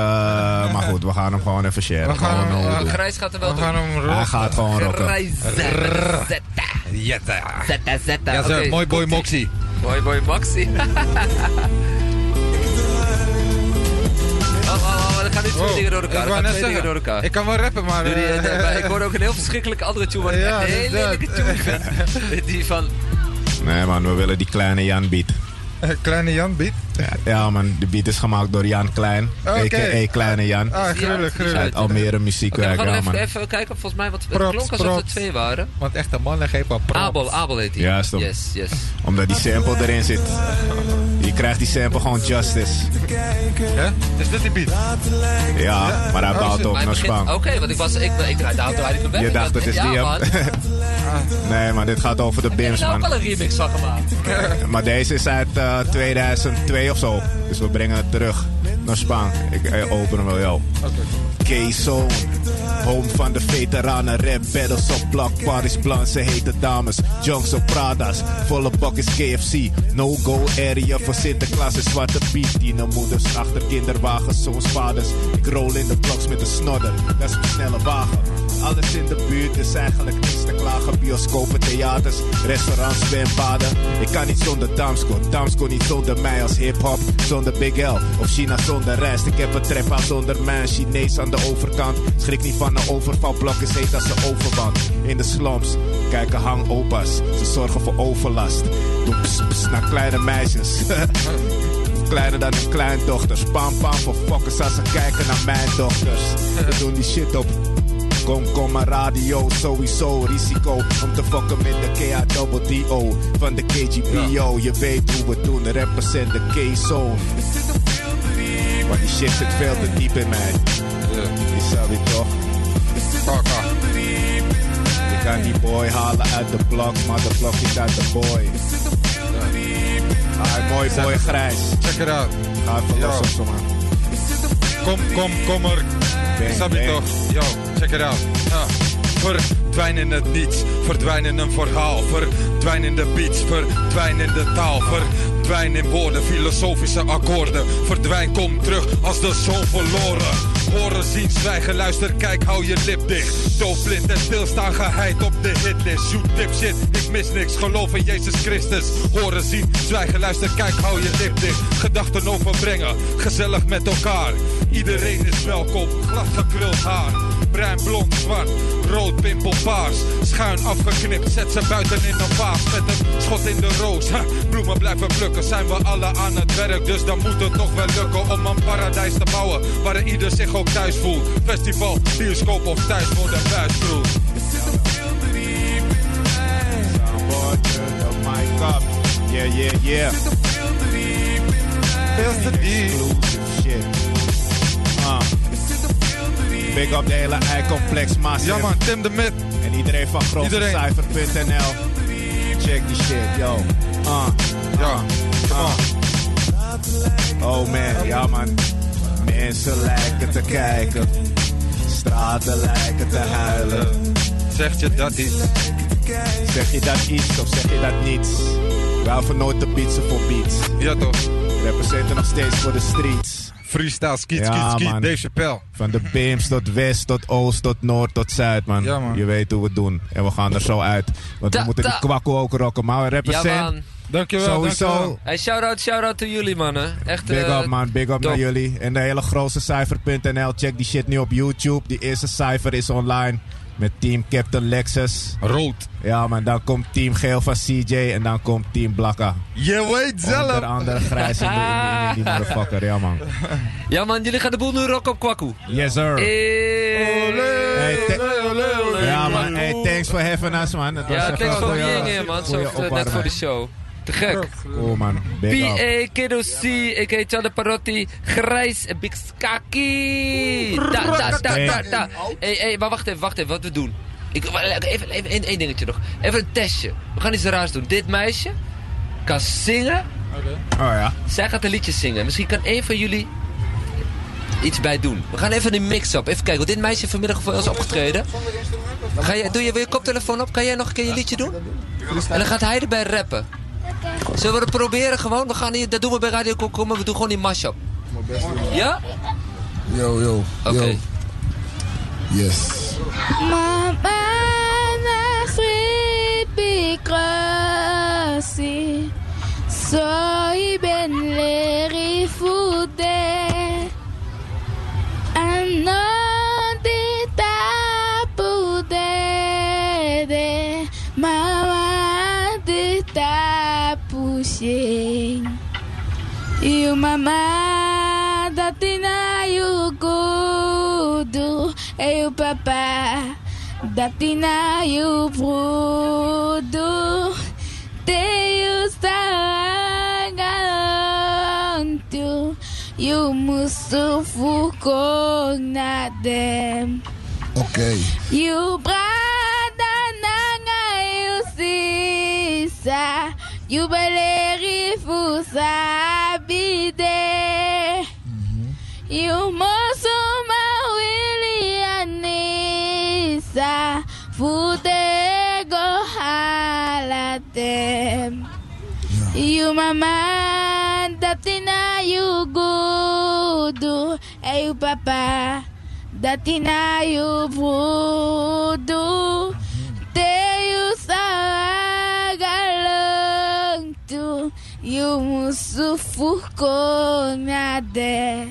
maar goed, we gaan hem gewoon even sharen. We gaan hem. Grijs gaat er wel We gaan doen. hem Hij gaat gewoon rocken. Grijs. Jetta. Zetta, zetta. Ja, zo, Oké, mooi boy. Moxie. Mooi boy Maxi. Oh, oh, oh, er gaan nu twee Wow, dingen door elkaar. ik gaan twee dingen zeggen, door elkaar. Ik kan wel rappen, maar... Die, eh, eh, ik hoorde ook een heel verschrikkelijke andere tune, wat ik Ja, echt een hele lelijke tune vind. Die van... Nee man, we willen die kleine Jan beat. Kleine Jan beat. Ja, ja man, de beat is gemaakt door Jan Klein. Oké. A.k.a. Kleine Jan. Ah, gruwelijk, gruwelijk. Uit Almere Oké, we muziekwerk, gaan ja nog man. even, even kijken. Volgens mij, wat, het klonk alsof er twee waren. Want echte mannen geven props. Abel, Abel heet hij. Juist. Yes, yes. Omdat die sample erin zit. Krijgt die sample gewoon justice. Hè? Is dit die beat? Ja, maar hij Oh, bouwt op naar begint- Oké, want ik was... Ik, ik draai daar draai ik weg. Je Ik dacht het is die man. hem? Nee maar dit gaat over de Ik heb BIMS ook man. al een remix van gemaakt. Maar deze is uit eh, 2002 of zo. Dus we brengen het terug naar Spang. Ik eh, open hem wel jou. K-Zone. Home van de veteranen, rap battles op blok, parties, blanse hete dames, junks op Prada's, volle bak is KFC, no-go area voor Sinterklaas en Zwarte Piet, moeders achter kinderwagens, zoals vaders, ik rol in de bloks met een snodder, dat is mijn snelle wagen. Alles in de buurt is eigenlijk niks te klagen, bioscopen, theaters, restaurants, zwembaden. Ik kan niet zonder Damsko, Damsko niet zonder mij als hip-hop, zonder Big L of China zonder rest. Ik heb een trap aan zonder mij, een Chinees aan de overkant. Schrik niet van een overval, blok is heet als een overwand. In de slums kijken hangopas, ze zorgen voor overlast. Doe ps, ps naar kleine meisjes. Kleiner dan hun kleindochters. Pam pam voor fokkers als ze kijken naar mijn dochters. We doen die shit op. Kom, kom maar radio, sowieso risico om te fokken met de KA-double-D-O van de KGBO. Je weet hoe we doen, represent de K-zone. Maar die shit zit veel te diep in mij. Je zou toch? Ik kan die boy halen uit de blok, maar de blok is uit de boy. Ah, mooi boy grijs. Check it out. Ga even los op man. Kom, kom, kom er. Bang, Snap je bang. toch? Yo, check it out. Ja. Verdwijn in het niets, verdwijn in een verhaal. Verdwijn in de beats, verdwijn in de taal. Verdwijn in woorden, filosofische akkoorden. Verdwijn, kom terug als de zon verloren. Horen, zien, zwijgen, luister, kijk, hou je lip dicht. Doofblind en stilstaan, geheid op de hitlist. Shoot dipshit, ik mis niks, geloof in Jezus Christus. Horen, zien, zwijgen, luister, kijk, hou je lip dicht. Gedachten overbrengen, gezellig met elkaar. Iedereen is welkom, glad gekruld haar. Bruin, blond, zwart, rood, pimpel, paars. Schuin afgeknipt, zet ze buiten in een vaas. Met een schot in de roos. Ha, bloemen blijven plukken, zijn we alle aan het werk. Dus dan moet het toch wel lukken om een paradijs te bouwen. Waar ieder zich ook thuis voelt. Festival, bioscoop of thuis voor de the up. Yeah, yeah, yeah. Veel te diep. Big up de hele I-complex massive. Ja man, Tim de Mid. En iedereen van Iedereen. grootcijfer.nl. Check die shit, yo. Uh. Ja, come on. Oh man, ja man. Mensen lijken te kijken. Straten lijken te huilen. Zeg je dat niet? Zeg je dat iets of zeg je dat niets? Wel voor nooit de beatsen voor beats. Ja toch? Representen nog steeds voor de streets. Freestyle, skiet, Ja, skiet, skiet, man. Dave Chappelle. Van de Beams tot West, tot Oost, tot Noord, tot Zuid, man. Ja, man. Je weet hoe we het doen. En we gaan er zo uit. Want we moeten da. die kwakkel ook rocken. Maar we Ja, represent. man. Dankjewel, Sowieso. dankjewel. Hey, shout-out, shout-out to jullie, mannen. Echt, Big eh, up man, big up top. naar jullie. En de hele grootste cijfer.nl. Check die shit nu op YouTube. Die eerste cijfer is online. Met team Captain Lexus. Rood. Ja man, dan komt team Geel van CJ. En dan komt team Blakka. Je weet zelf. Onder andere grijs in, de, in, in die motherfucker. Ja man. Ja, man, jullie gaan de boel nu rocken op Kwaku. Yes sir. Hey. Hey, ja man, hey, thanks for having us man. Het was Ja, thanks being here, man. Zo eh, net voor de show. Te gek. Cool man. P.A. Kiddo C, a.k.a. Chade Parotti, Grijs en Big Skaki. Da, da, da, da, da. Hey, hey, maar wacht even, wacht even, wat we doen. Ik, even, even één, één dingetje nog. Even een testje. We gaan iets raars doen. Dit meisje kan zingen. Oh ja. Zij gaat een liedje zingen. Misschien kan één van jullie iets bij doen. We gaan even een mix-up. Even kijken, want dit meisje heeft vanmiddag voor ons opgetreden. Ga je, doe je weer je koptelefoon op? Kan jij nog een keer je liedje doen? En dan gaat hij erbij rappen. Zullen we het proberen gewoon? We gaan hier, dat doen we bij Radio Komkommer. We doen gewoon die mashup. Ja? Yo, yo. Oké. Yo. Yes. Mama nasribi krasi So ben leri tapushing You mama dati na you gudu Eu papa dati na you brudu Te you sagantu You musufu kong na dem Oké. You brada nanga you sisa You beleri fusa bide You mosuma wili anisa. Fude go halatem You mama datina you gudu Hey papa datina you vudu Te tu You musufu ko nade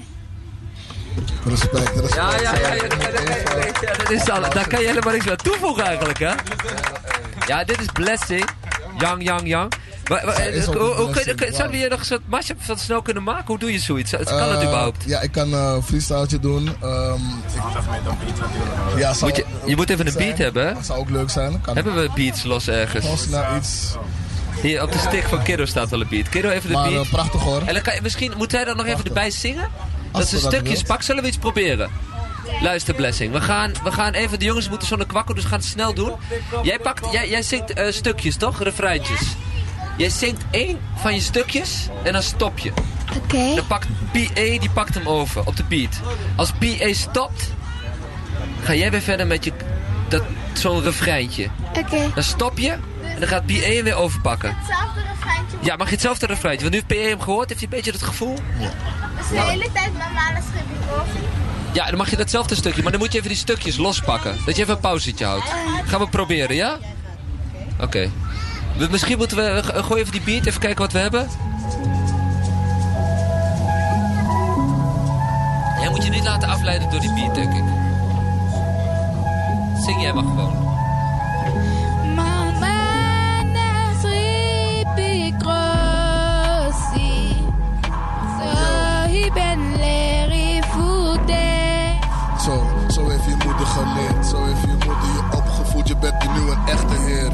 Respect, respect. Ja, ja, ja. ja, ja, ja, ja, dat is al, daar kan je helemaal niks aan toevoegen eigenlijk, hè? Ja, dit is Blessing. Young, young, young. Maar, maar, Ja, is ook hoe- een hoe kun- blessing, kun- Zouden we hier nog een soort mashup van snel kunnen maken? Hoe doe je zoiets? Kan dat Eh, überhaupt? Ja, ik kan eh, een freestyletje doen. Ehm, ik- ja, zou, Moet je, je moet even een zijn. beat hebben, hè? Dat zou ook leuk zijn. Kan Hebben we beats los ergens? Gewoon snel iets. Hier op de stick van Kiddo staat wel een beat. Kiddo, even de Maar beat. eh, prachtig hoor. En dan kan je, misschien moet hij dan nog even erbij zingen? Dat Als ze dat stukjes wilt. pakt. Zullen we iets proberen? Luister, Blessing. We gaan, we gaan even... De jongens moeten zonder kwakken, dus we gaan het snel doen. Jij, pakt, jij, jij zingt eh, stukjes, toch? Refreintjes. Jij zingt één van je stukjes en dan stop je. Oké. Dan pakt PA, die pakt hem over op de beat. Als PA stopt, ga jij weer verder met je... dat Zo'n refreintje. Oké. Dan stop je en dan gaat PA hem weer overpakken. Hetzelfde refreintje. Ja, maar hetzelfde refreintje. Want nu heeft PA hem gehoord, heeft hij een beetje het gevoel... Dus de hele tijd normale schipje Ja, dan mag je datzelfde stukje, maar dan moet je even die stukjes lospakken. Dat je even een pauzetje houdt. Gaan we proberen, ja? Oké. We- Misschien moeten we... Gooi even die beat, even kijken wat we hebben. Jij moet je niet laten afleiden door die beat, denk ik. Zing jij maar gewoon. Geleerd. Zo heeft je moeder je opgevoed. Je bent nu een echte heer.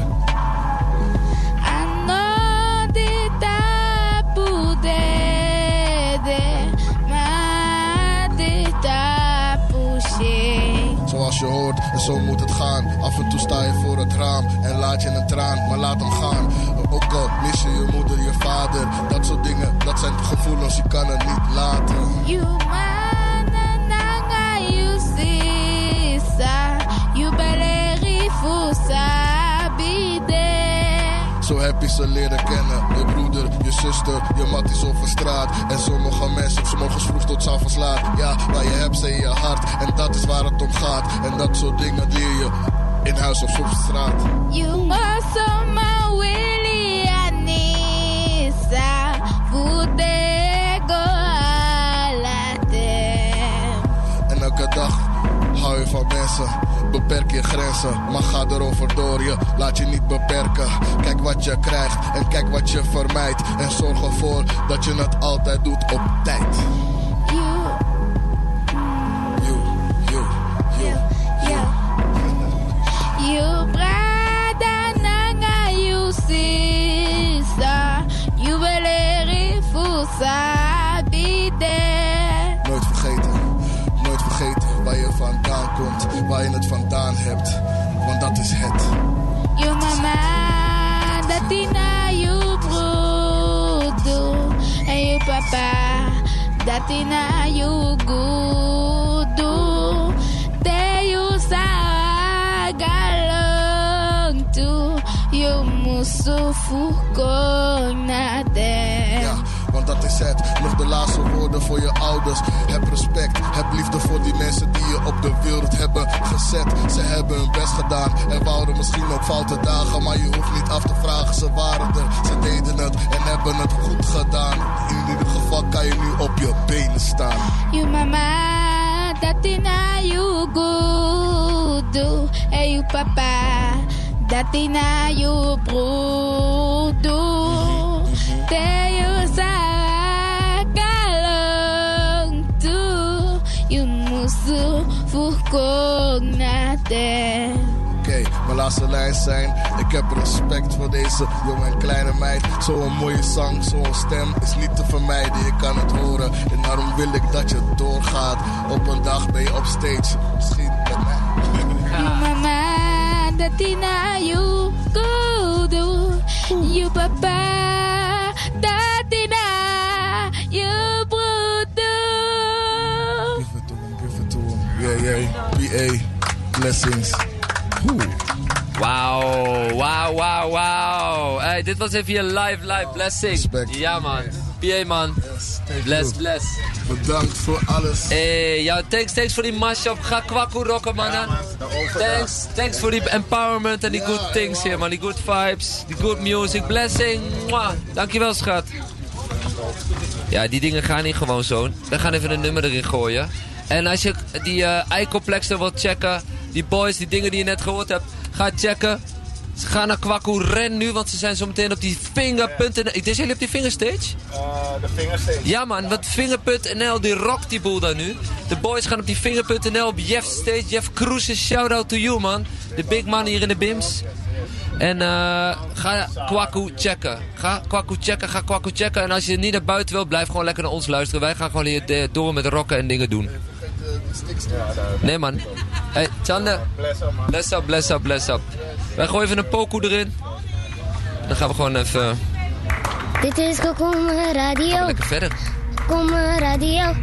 Zoals je hoort, en zo moet het gaan. Af en toe sta je voor het raam en laat je een traan, maar laat hem gaan. Ook al mis je je moeder, je vader. Dat soort dingen, dat zijn gevoelens, je kan het niet laten. Zo heb je ze leren kennen. Je broeder, je zuster, je mat is over straat. En sommige mensen op morgens vroeg tot avonds laat. Ja, maar je hebt ze in je hart. En dat is waar het om gaat. En dat soort dingen leer je in huis of op straat. You are so my way. Mensen. Beperk je grenzen, maar ga erover door je. Laat je niet beperken. Kijk wat je krijgt en kijk wat je vermijdt. En zorg ervoor dat je het altijd doet op tijd. You, You, you, you. you You brada nanga you sisa You beleri fusa bide Nooit vergeten, nooit vergeten waar je vandaan komt. Waar je het vandaan hebt. Want dat is het. You mama datina you brudo And you papa datina you gudu Te you sagalong tu You musu fukonade Ja, want dat is het. Nog de laatste woorden voor je ouders. Heb respect, heb liefde voor die mensen die je op de wereld hebben gezet. Ze hebben hun best gedaan. Er waren misschien ook foute dagen, maar je hoeft niet af te vragen. Ze waren er, ze deden het en hebben het goed gedaan. In ieder geval kan je nu op je benen staan. You mama datina you gudu And you papa datina you brudu Te you sagalong fukonate Oké, mijn laatste lijn zijn. Ik heb respect voor deze jonge en kleine meid. Zo'n mooie zang, zo'n stem is niet te vermijden. Je kan het horen en daarom wil ik dat je doorgaat. Op een dag ben je op stage, misschien met mij. Mama datina you gudu You papa PA, blessings. Wauw, wauw, wauw, wauw. Hey, dit was even je live, live blessing. Respect. Ja, man. PA, man. Bless, you. bless. Bedankt voor alles. Hey, ja, thanks, thanks voor die mashup. Ga kwakkoe rocken, mannen. Thanks, thanks voor die empowerment en die good things hier, man. Die good vibes, die good music, blessing. Mwah. Dankjewel, schat. Ja, die dingen gaan niet gewoon zo. We gaan even een nummer erin gooien. En als je die eh ei-complexen wilt checken, die boys, die dingen die je net gehoord hebt, ga checken. Ze gaan naar Kwaku Ren nu, want ze zijn zo meteen op die finger.nl. Ik denk jullie op die fingerstage? de vingersteen. Ja man, want Finger.nl die rockt die boel daar nu. De boys gaan op die Finger.nl op Jeff stage. Jeff Cruises, shout out to you man. De big man hier in de BIMS. En eh, ga Kwaku checken. Ga Kwaku checken, ga Kwaku checken. En als je niet naar buiten wil, blijf gewoon lekker naar ons luisteren. Wij gaan gewoon hier eh, door met rocken en dingen doen. Nee man. Hey, Chande. Bless up, bless up, bless up. Wij gooien even een pokoe erin. Dan gaan we gewoon even Dit is Kokomo Radio. lekker verder. Kokomo Radio.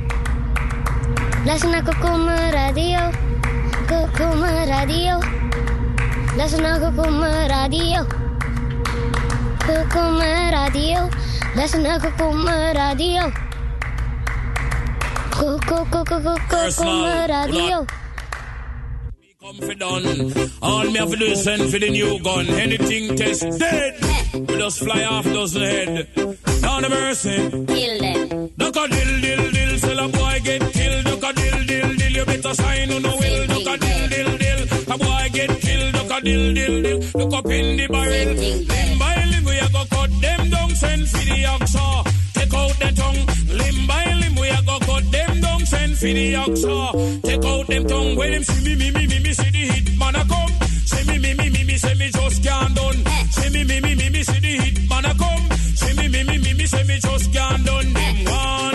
Luister naar Kokomo Radio. Kokomo Radio. Luister naar Kokomo Radio. Kokomo Radio. Luister naar Kokomo Radio. Kokomo Radio. Come for done. All me have to do is send for the new gun. Anything test dead. We just fly off dozen head. The mercy. Kill them. Duck a dill dill dill. Sell a boy get killed. Duck a dill dill dill. You better sign on the will. Duck a dill dill dill. A boy get killed. Duck a dill dill dill. Look up in the barrel. Limb by limb we a go cut them down. Send for the oxa. Take out the tongue. Limb by limb we a go cut them down. Send for the oxa. Take out them tongue. When them see me me me me me see the hit man a come. See me me me me me say me just can't done. See me me me me me see the hit man a come. See me me me me me say me just can't done. Them one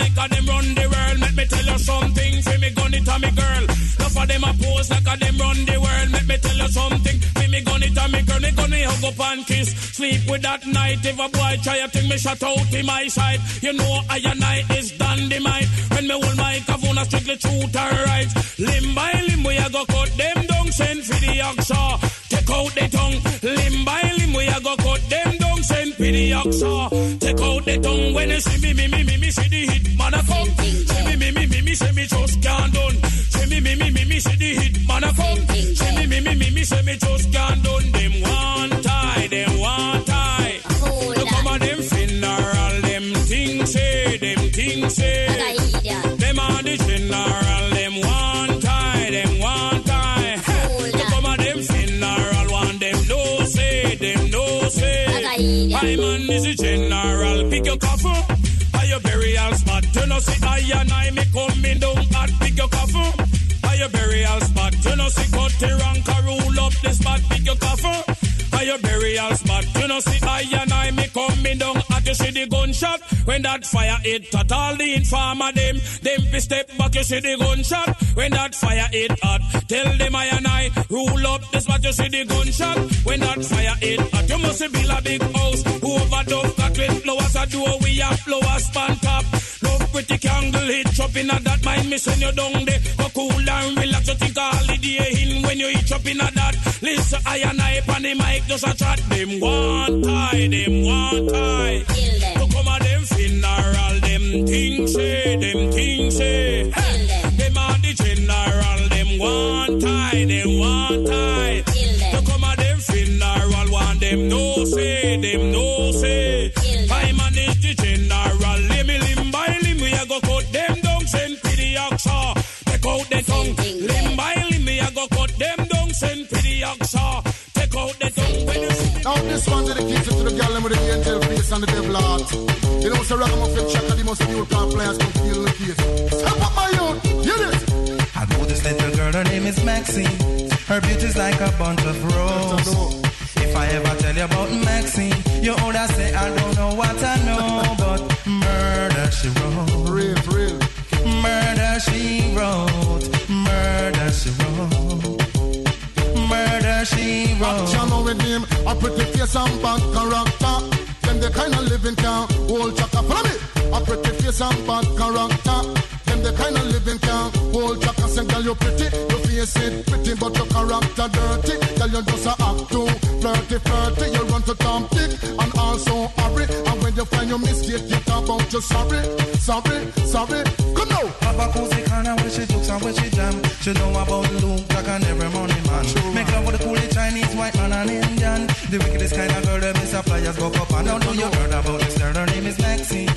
like a them run the world. Let me tell you something, for me gun it to me girl. Enough of them a pose like a them run the world. and me tell you something, free me gun it on me girl, me gonna hug up and kiss. Sleep with that night. If a boy try a thing, me shut out in my side. You know I and I is dynamite. When me hold my kavuna strictly truth and right. Limb by limb, we a go cut them down. Send for the oxa. Take out the tongue. Limb by limb, we a go cut them. Send for the. Take out the tongue. When you see me, me, me, me, me, see the hit man a come. See me, me, me, me, me, say me just can't done. See me, me, me, me, me, see the hit man a come. See me, me, me, me, me, say me just can't done. Them one tie, them one tie. I man is a general, pick your coffin. By your burial spot, you know see I and I me coming down at pick your coffin. By your burial spot, you know see cut the rank rule up the spot, pick your coffin. By your burial spot, you know see I and I When that fire hit all the informer them, them fi step back you see the gunshot. When that fire hit hot, tell them I and I rule up the spot you see the gunshot. When that fire hit hot, you must build a big house. Who over dove cut with flowers a door we have flowers span top. Love pretty candle hit chop in a that mind me send you down there. Go cool and relax you think a holiday in when you eat up in that. Listen I and I on the mic just a chat. Them one tie, them one tie. So come on them funeral, them things say, them things say. Hey, them are the general, them one tie, them one tie. So come on them funeral, one them no say, them no say. I manage the general, limb limb by down, send to the oxa. Take out the tongue, limb by limb, we a go cut them down, send to the oxa. Take out the tongue when you see Now this one dedicated to the girl with the angel face and the devil heart. You know, so ragamuffin check and the most new car players can feel the case. Step up my youth, hear this. I know this little girl, her name is Maxine. Her beauty's like a bunch of roses. If I ever tell you about Maxine, you older say I don't know what I know, but murder she wrote. Real, real. Murder she wrote. Murder she wrote. Murder she wrote. With him, face bad character. Them the kind of living can hold. Follow me. Face bad character. Kind of living can hold girl, you pretty, face it pretty, but your character dirty. Girl, you just a act too flirty, flirty. You run to Tom Dick and also hurry. And you find your mistake, you talk about you sorry, sorry, sorry. Come now. Papa Cozy Kana when she jokes and when she jam. She know about Luke like an every money man. Make love with a coolest Chinese, white man and Indian. The wickedest kind of girl, the Miss Flyers go up and down. Know you heard about this girl? Her name is Maxine.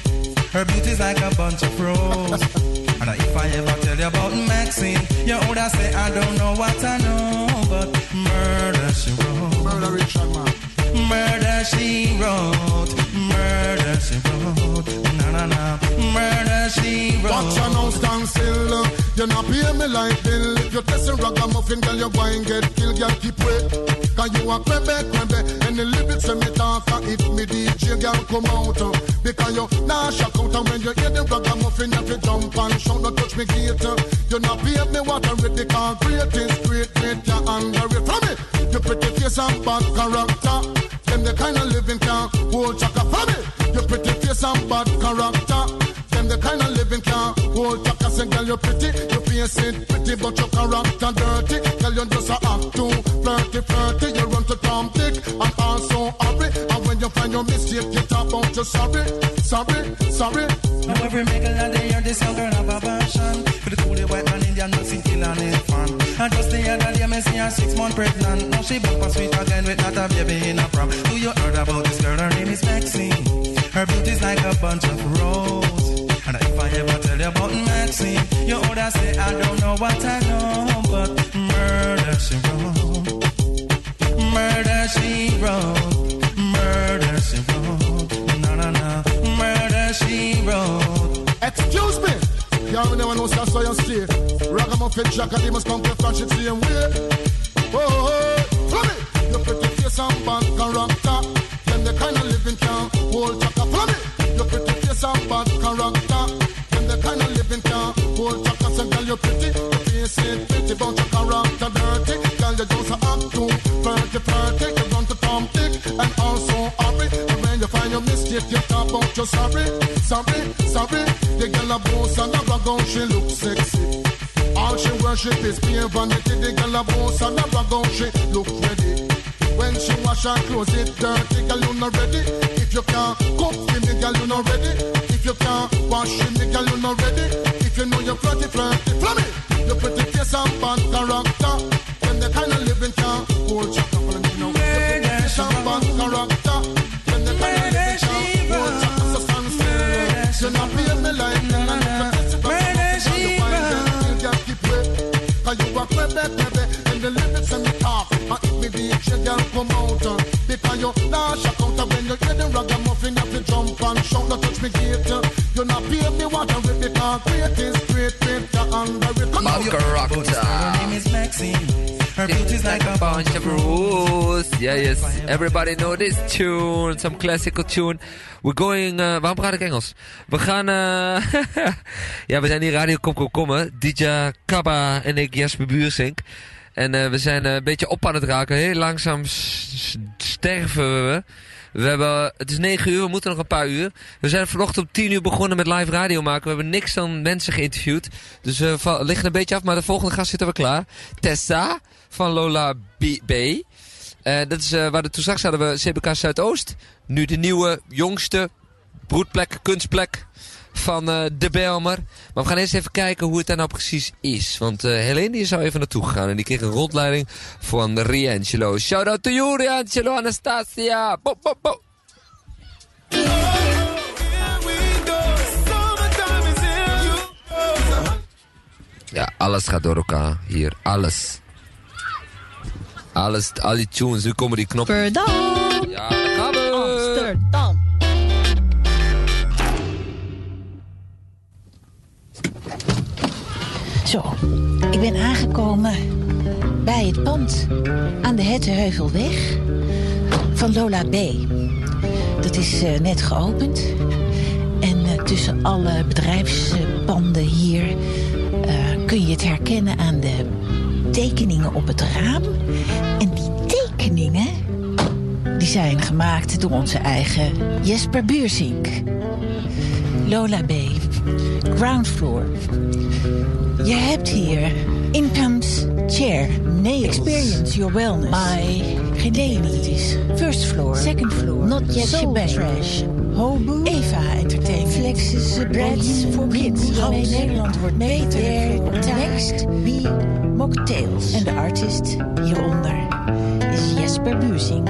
Her beauty's like a bunch of roses. and if I ever tell you about Maxine, you older say I don't know what I know, but murder she wrote. Murder Richard man. Murder she wrote. Murder she wrote. Na na na. Murder she wrote. Watch your now stand still. You not pay me like bill. If you testing ragamuffin, girl, you going get killed. Girl, keep wait. Cause you a crebe, crebe. And the lyrics when me talk, and if me DJ, girl, come out. uh, Because you nah shock out. And when you hear the ragamuffin, you have to jump and shout. Don't touch me gate. uh. You not pay me what I read. Because great is great, great, you underrate. From me, you pretty face and bad character. Them the kind of living can't hold chaka. From me, you pretty face and bad character. Them the kind of living can't hold chaka. Say, girl, you pretty, you face it pretty, but your character dirty. Girl, you just a act too flirty, flirty. You run to Tom Dick and also hurry. And when you find your mistake, you talk about you sorry, sorry, sorry. Now every maker that they hear this young girl have a passion For the coolie white man Indian mixing kill and it And just the other day me see her six month pregnant. Now she back for sweet again with not a baby in a prom. Do you heard about this girl? Her name is Maxine. Her beauty's like a bunch of roses And if I ever tell you about Maxine You older say I don't know what I know But murder she wrote. Murder she wrote Y'all never know so so you stay. Ragamuffin Jack and must come to French the same way. Oh, oh. Follow me. You pretty face and bad character. Them the kind of living can hold chaka. Follow me. You pretty face and bad character. Them the kind of living can hold chaka. Say, girl, you pretty. You face it pretty, but your character dirty. Girl, you just act too flirty, flirty. You and also hurry. And when you find your mistake, you your sorry, sorry, sorry. The girl a boss and a brag out, she look sexy. All she worship is pure vanity. The girl a boss and a brag out, she look ready. When she wash her clothes, it dirty, girl, you not ready. If you can't cook for me, girl, you not ready. If you can't wash me, girl, you not ready. If you know you're flirty, flirty, flummy. Your pretty face and bad character. Then the kind of living can't hold you. Now. Your pretty face and bad character. Still. You not pay me like me, and if you test it, I'm you wine, then you can't keep wait. Cause you walk way back, baby. And the lyrics and the talk. And if me reach you, girl, come out. uh, Because you nah shock out. And when you hear the ragamuffin, you have to jump and shout. Don't touch me gate. uh, You not pay me what I rip it. Cause great is great, great, you're under it. Come on. Her name is Maxine. Her beauty's like a bunch of rules. Yeah, yes. Everybody know this tune. Some classical tune. We're going... eh, waarom praat ik Engels? We gaan... eh, ja, we zijn hier Radio Kom Kom. DJ Kabba en ik, Jesper Buursink. En eh, we zijn eh, een beetje op aan het raken. Heel langzaam sterven we. We hebben, het is 9 uur, we moeten nog een paar uur. We zijn vanochtend om 10 uur begonnen met live radio maken. We hebben niks dan mensen geïnterviewd. Dus we va- liggen een beetje af, maar de volgende gast zitten we klaar. Tessa van Lola B. B. Eh, dat is eh, waar de, toen straks hadden we CBK Zuidoost. Nu de nieuwe, jongste broedplek, kunstplek van eh, de Belmer. Maar we gaan eerst even kijken hoe het daar nou precies is. Want eh Helene die is al even naartoe gegaan. En die kreeg een rondleiding van Riangelo. Shout out to you, Riangelo, Anastasia. Bo, bo, bo. Ja, alles gaat door elkaar hier. Alles. Alles, al die tunes. Nu komen die knoppen. Ja, Ik ben aangekomen bij het pand aan de Hetteheuvelweg van Lola B. Dat is eh, net geopend. En eh, tussen alle bedrijfspanden hier eh, kun je het herkennen aan de tekeningen op het raam. En die tekeningen die zijn gemaakt door onze eigen Jesper Buursink. Lola B. Ground floor. Je hebt hier incomes chair, nails, experience your wellness. My is. First floor, second floor, not yet soul trash. Hobo, Eva Entertainment, Flexes, Breads for Kids. Waarmee Nederland wordt beter. Next, be mocktails. En de artist hieronder is Jesper Buursink.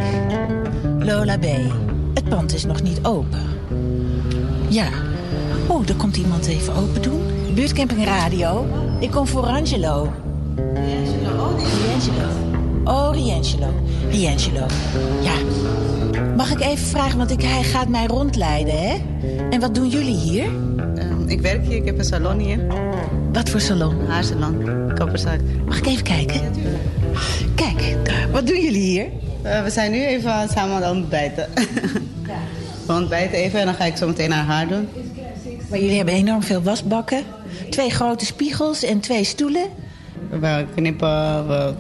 Lola B. Het pand is nog niet open. Ja. Oh, er komt iemand even open doen. Buurtcamping Radio. Ik kom voor Angelo. Riangelo. Oh, Riangelo. Riangelo. Ja. Mag ik even vragen, want ik, hij gaat mij rondleiden, hè? En wat doen jullie hier? Ehm, ik werk hier, ik heb een salon hier. Wat voor salon? Haarsalon, kapperszaak. Mag ik even kijken? Kijk, wat doen jullie hier? Eh, we zijn nu even samen aan het ontbijten. We ontbijten even en dan ga ik zo meteen haar haar doen. Maar jullie hebben enorm veel wasbakken. Twee grote spiegels en twee stoelen. We knippen, we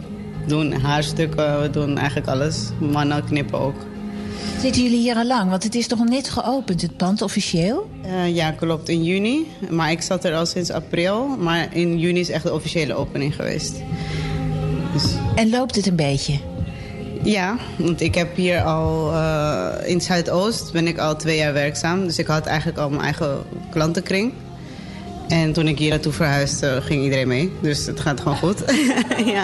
doen haarstukken, we doen eigenlijk alles. Mannen knippen ook. Zitten jullie hier al lang? Want het is toch net geopend, het pand, officieel? Eh, ja, klopt, in juni. Maar ik zat er al sinds april. Maar in juni is echt de officiële opening geweest. En loopt het een beetje? Ja, want ik heb hier al eh, in Zuidoost ben ik al twee jaar werkzaam. Dus ik had eigenlijk al mijn eigen klantenkring. En toen ik hier naartoe verhuisde, ging iedereen mee. Dus het gaat gewoon goed. ja.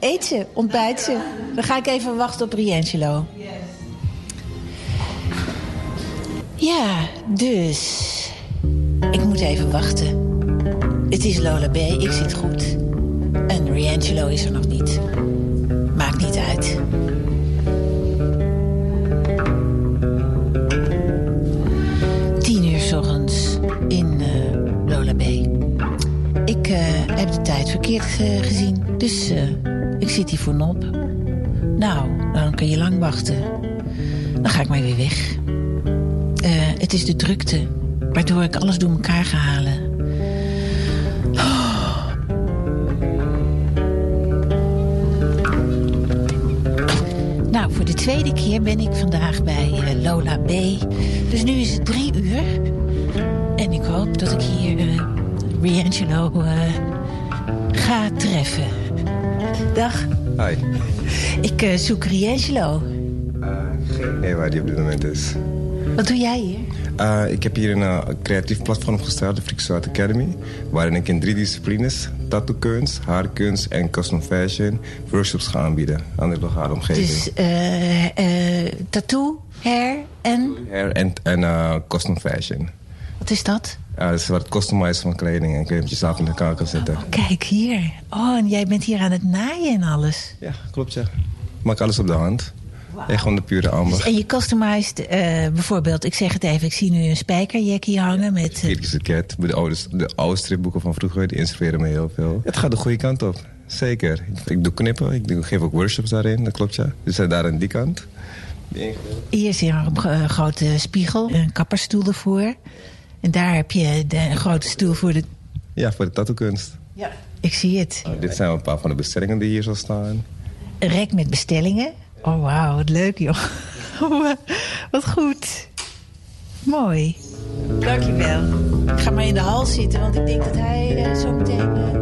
Eet ze, ontbijt ze. Dan ga ik even wachten op Riangelo. Ja, dus... Ik moet even wachten. Het is Lola B, ik zit goed. En Riangelo is er nog niet. Eh, gezien, dus eh, ik zit hier voor nop. Nou, dan kun je lang wachten. Dan ga ik maar weer weg. Eh, het is de drukte, waardoor ik alles door elkaar ga halen. Nou, voor de tweede keer ben ik vandaag bij Lola B. Dus nu is het drie uur. En ik hoop dat ik hier Riangelo ga treffen. Dag, Hi. ik eh, zoek Riangelo. Geen idee waar die op dit moment is. Wat doe jij hier? Eh, ik heb hier een eh, creatief platform gestart, de Freaks Art Academy. Waarin ik in drie disciplines, tattoo-kunst, haarkunst en custom fashion... workshops ga aanbieden aan de lokale omgeving. Dus eh, eh, tattoo, hair en... Hair en, en eh, custom fashion. Wat is dat? Ja, dat is wat customizen van kleding en kun je jezelf in elkaar kan zetten. Kijk hier. Oh, en jij bent hier aan het naaien en alles. Ja, klopt ja. Maak alles op de hand. Echt gewoon de pure amber. Dus, en je customized eh, bijvoorbeeld, ik zeg het even, ik zie nu een spijkerjack hier hangen met... eh, Kirkis Cat, de oude, de oude stripboeken van vroeger, die inspireren me heel veel. Het gaat de goede kant op, zeker. Ik doe knippen, ik doe- geef ook workshops daarin, dat klopt ja. Dus eh, daar aan die kant. Hier is hier een gro- grote spiegel, een kapperstoel ervoor. En daar heb je de, een grote stoel voor de... Ja, voor de tattoo-kunst. Ja. Ik zie het. Dit zijn een paar van de bestellingen die hier zo staan. Een rek met bestellingen. Oh, wauw, wat leuk, joh. Oh, wat goed. Mooi. Dankjewel. Ik ga maar in de hal zitten, want ik denk dat hij eh, zo meteen... eh,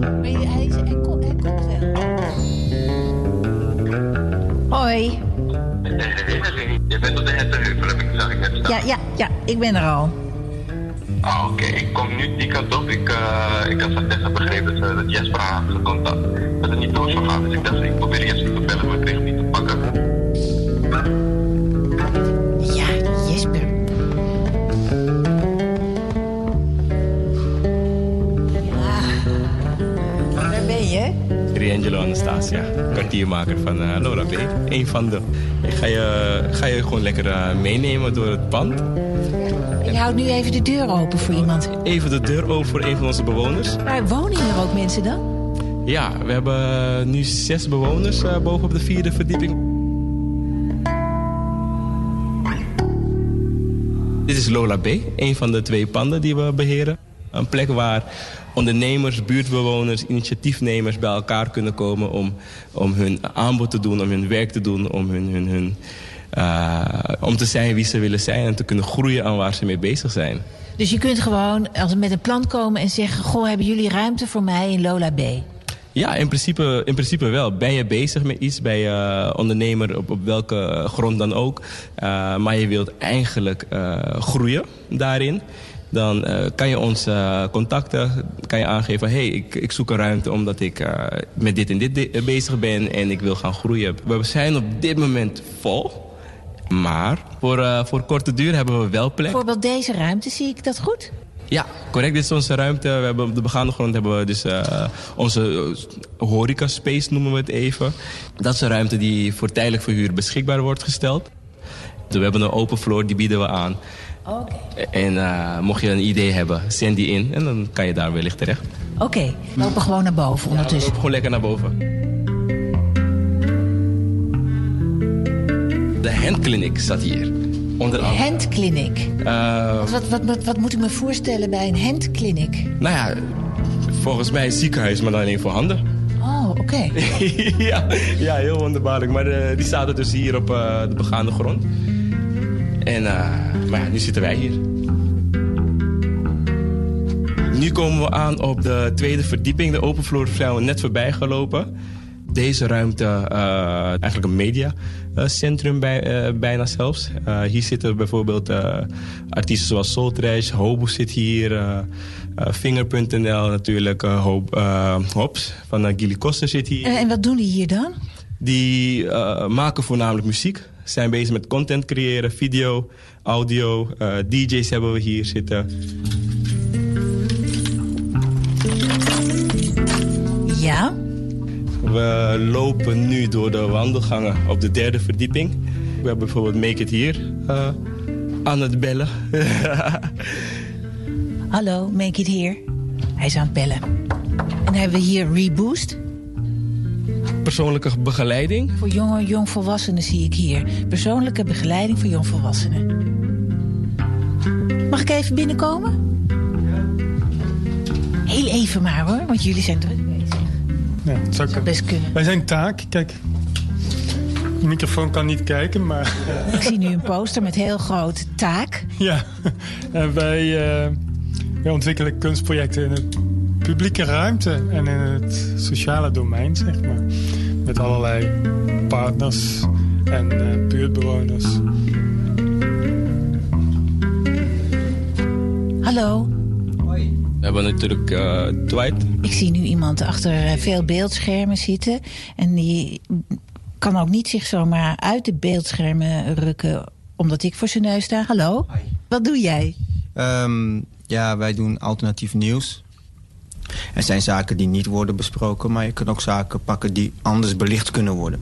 maar hij, hij, hij, komt, hij komt wel. Hoi. Je bent op de Hettenheuvel, heb ik, zag ik net staan. Ja, ja, ja, ik ben er al. Ah, oké. Ik kom nu die kant op. Ik, eh, ik had van Tessa begrepen dat, eh, dat Jesper had contact. Dat het niet door zou gaan. Dus ik dacht, ik probeer Jesper te bellen, maar ik kreeg hem niet te pakken. Je? Riangelo Anastasia, kwartiermaker van eh, Laura B. Een van de. Ik ga je, ga je gewoon lekker eh, meenemen door het pand. Je houdt nu even de deur open voor iemand. Even de deur open voor een van onze bewoners. Maar wonen hier ook mensen dan? Ja, we hebben nu zes bewoners eh, boven op de vierde verdieping. Dit is Lola B, een van de twee panden die we beheren. Een plek waar ondernemers, buurtbewoners, initiatiefnemers bij elkaar kunnen komen om, om hun aanbod te doen, om hun werk te doen, om, hun, hun, hun, eh, om te zijn wie ze willen zijn en te kunnen groeien aan waar ze mee bezig zijn. Dus je kunt gewoon als met een plan komen en zeggen... goh, hebben jullie ruimte voor mij in Lola B? Ja, in principe, in principe wel. Ben je bezig met iets, ben je eh, ondernemer op, op welke grond dan ook... eh, maar je wilt eigenlijk groeien daarin... dan eh, kan je ons eh, contacten, kan je aangeven... hé, hey, ik, ik zoek een ruimte omdat ik eh, met dit en dit bezig ben... en ik wil gaan groeien. We zijn op dit moment vol... Maar voor, voor korte duur hebben we wel plek. Bijvoorbeeld deze ruimte, zie ik dat goed? Ja, correct. Dit is onze ruimte. We hebben op de begaande grond hebben we dus onze horeca space noemen we het even. Dat is een ruimte die voor tijdelijk verhuur beschikbaar wordt gesteld. We hebben een open floor, die bieden we aan. Oké. En eh, mocht je een idee hebben, zend die in en dan kan je daar wellicht terecht. Oké, we lopen gewoon naar boven ondertussen. Gewoon lekker naar boven. De handclinic zat hier. Onder andere. Handclinic. Eh, Wat, wat, wat, wat moet ik me voorstellen bij een handclinic? nou ja, volgens mij een ziekenhuis, maar dan alleen voor handen. Oh, oké. ja, ja, heel wonderbaarlijk. Maar eh, die zaten dus hier op eh, de begaande grond. En, eh, maar ja, nu zitten wij hier. Nu komen we aan op de tweede verdieping. De open zijn we net voorbij gelopen. Deze ruimte, eh, eigenlijk een mediacentrum bij, eh, bijna zelfs. Hier zitten bijvoorbeeld artiesten zoals Soul Trash, Hobo zit hier, Finger.nl natuurlijk, Hob, Hobbs van uh, Gilly Koster zit hier. En, wat doen die hier dan? Die maken voornamelijk muziek. Zijn bezig met content creëren, video, audio. eh, DJ's hebben we hier zitten. Ja? We lopen nu door de wandelgangen op de derde verdieping. We hebben bijvoorbeeld Make It hier eh, aan het bellen. Hallo, make it here. Hij is aan het bellen. En dan hebben we hier Reboost. Persoonlijke begeleiding. Voor jonge jongvolwassenen zie ik hier. Persoonlijke begeleiding voor jongvolwassenen. Mag ik even binnenkomen? Heel even maar hoor, want jullie zijn druk bezig. Ja, dat zou best kunnen. Wij zijn taak, kijk. De microfoon kan niet kijken, maar Ik zie nu een poster met heel groot taak. ja. En wij, eh, wij ontwikkelen kunstprojecten in het publieke ruimte en in het sociale domein, zeg maar. Met allerlei partners en eh, buurtbewoners. Hallo, We hebben natuurlijk eh, Dwight. ik zie nu iemand achter eh, veel beeldschermen zitten. En die kan ook niet zich zomaar uit de beeldschermen rukken omdat ik voor zijn neus sta. Hallo, wat doe jij? Ehm, ja, wij doen alternatief nieuws. Er zijn zaken die niet worden besproken, maar je kunt ook zaken pakken die anders belicht kunnen worden.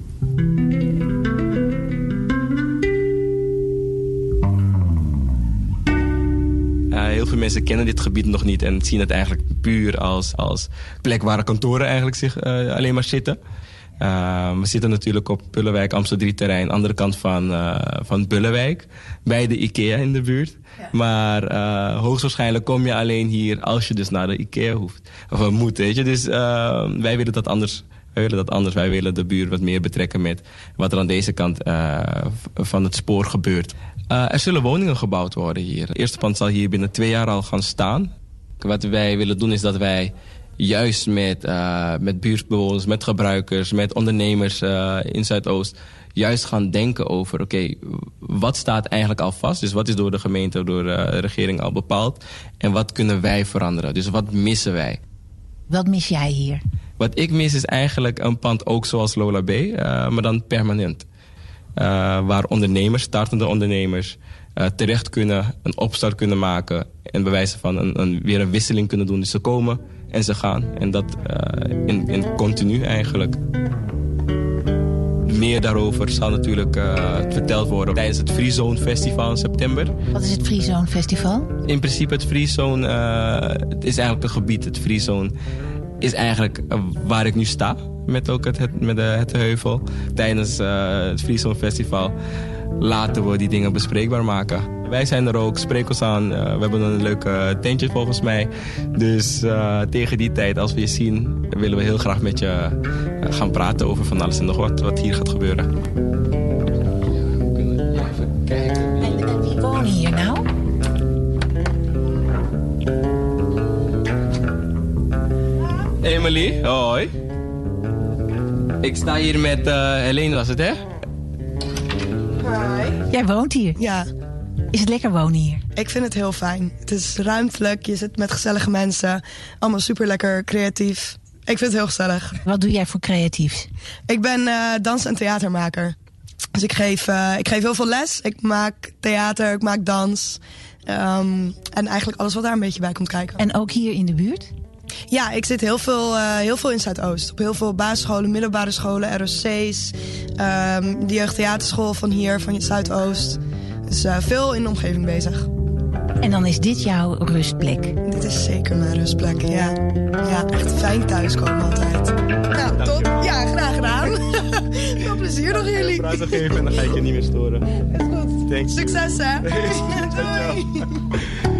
Eh, heel veel mensen kennen dit gebied nog niet en zien het eigenlijk puur als, als plek waar kantoren eigenlijk zich eh, alleen maar zitten. Eh, we zitten natuurlijk op Bullenwijk, Amsterdam 3 terrein, andere kant van, eh, van Bullenwijk, bij de IKEA in de buurt. Maar eh, hoogstwaarschijnlijk kom je alleen hier als je dus naar de IKEA hoeft. Of uh, moet, weet je. Dus eh, wij willen dat anders. Wij willen dat anders. Wij willen de buurt wat meer betrekken met wat er aan deze kant eh, van het spoor gebeurt. Eh, er zullen woningen gebouwd worden hier. Het eerste pand zal hier binnen twee jaar al gaan staan. Wat wij willen doen is dat wij juist met, eh, met buurtbewoners, met gebruikers, met ondernemers eh, in Zuidoost... juist gaan denken over, oké, wat staat eigenlijk al vast? Dus wat is door de gemeente, door de regering al bepaald? En wat kunnen wij veranderen? Dus wat missen wij? Wat mis jij hier? Wat ik mis is eigenlijk een pand ook zoals Lola B, eh, maar dan permanent. Eh, waar ondernemers, startende ondernemers, eh, terecht kunnen, een opstart kunnen maken. En bij wijze van een, een, weer een wisseling kunnen doen. Dus ze komen en ze gaan. En dat eh, in, in continu eigenlijk. Meer daarover zal natuurlijk eh, verteld worden tijdens het Free Zone Festival in september. Wat is het Free Zone Festival? In principe het Free Zone eh, het is eigenlijk een gebied. Het Free Zone is eigenlijk waar ik nu sta. Met ook het, het, met de, het heuvel. Tijdens het Free Zone Festival laten we die dingen bespreekbaar maken. Wij zijn er ook, spreek ons aan. Eh, we hebben een leuk eh, tentje volgens mij. Dus eh, tegen die tijd, als we je zien, willen we heel graag met je gaan praten over van alles en nog wat, wat hier gaat gebeuren. En wie wonen hier nou? Emily, hoi. Ik sta hier met eh Helene, was het hè? Jij woont hier? Ja. Is het lekker wonen hier? Ik vind het heel fijn. Het is ruimtelijk, je zit met gezellige mensen. Allemaal super lekker creatief. Ik vind het heel gezellig. Wat doe jij voor creatiefs? Ik ben eh, dans- en theatermaker. Dus ik geef, eh, ik geef heel veel les. Ik maak theater, ik maak dans. Ehm, en eigenlijk alles wat daar een beetje bij komt kijken. En ook hier in de buurt? Ja, ik zit heel veel, eh, heel veel in Zuidoost. Op heel veel basisscholen, middelbare scholen, ROC's. ehm, de jeugdtheaterschool van hier, van Zuidoost. Dus veel in de omgeving bezig. En dan is dit jouw rustplek? Dit is zeker mijn rustplek, ja. Ja, echt fijn thuiskomen altijd. Nou, tot. Ja, graag gedaan. Veel plezier nog jullie. Praat geven en dan ga ik je niet meer storen. Is goed. Thanks. Succes, hè. Doei.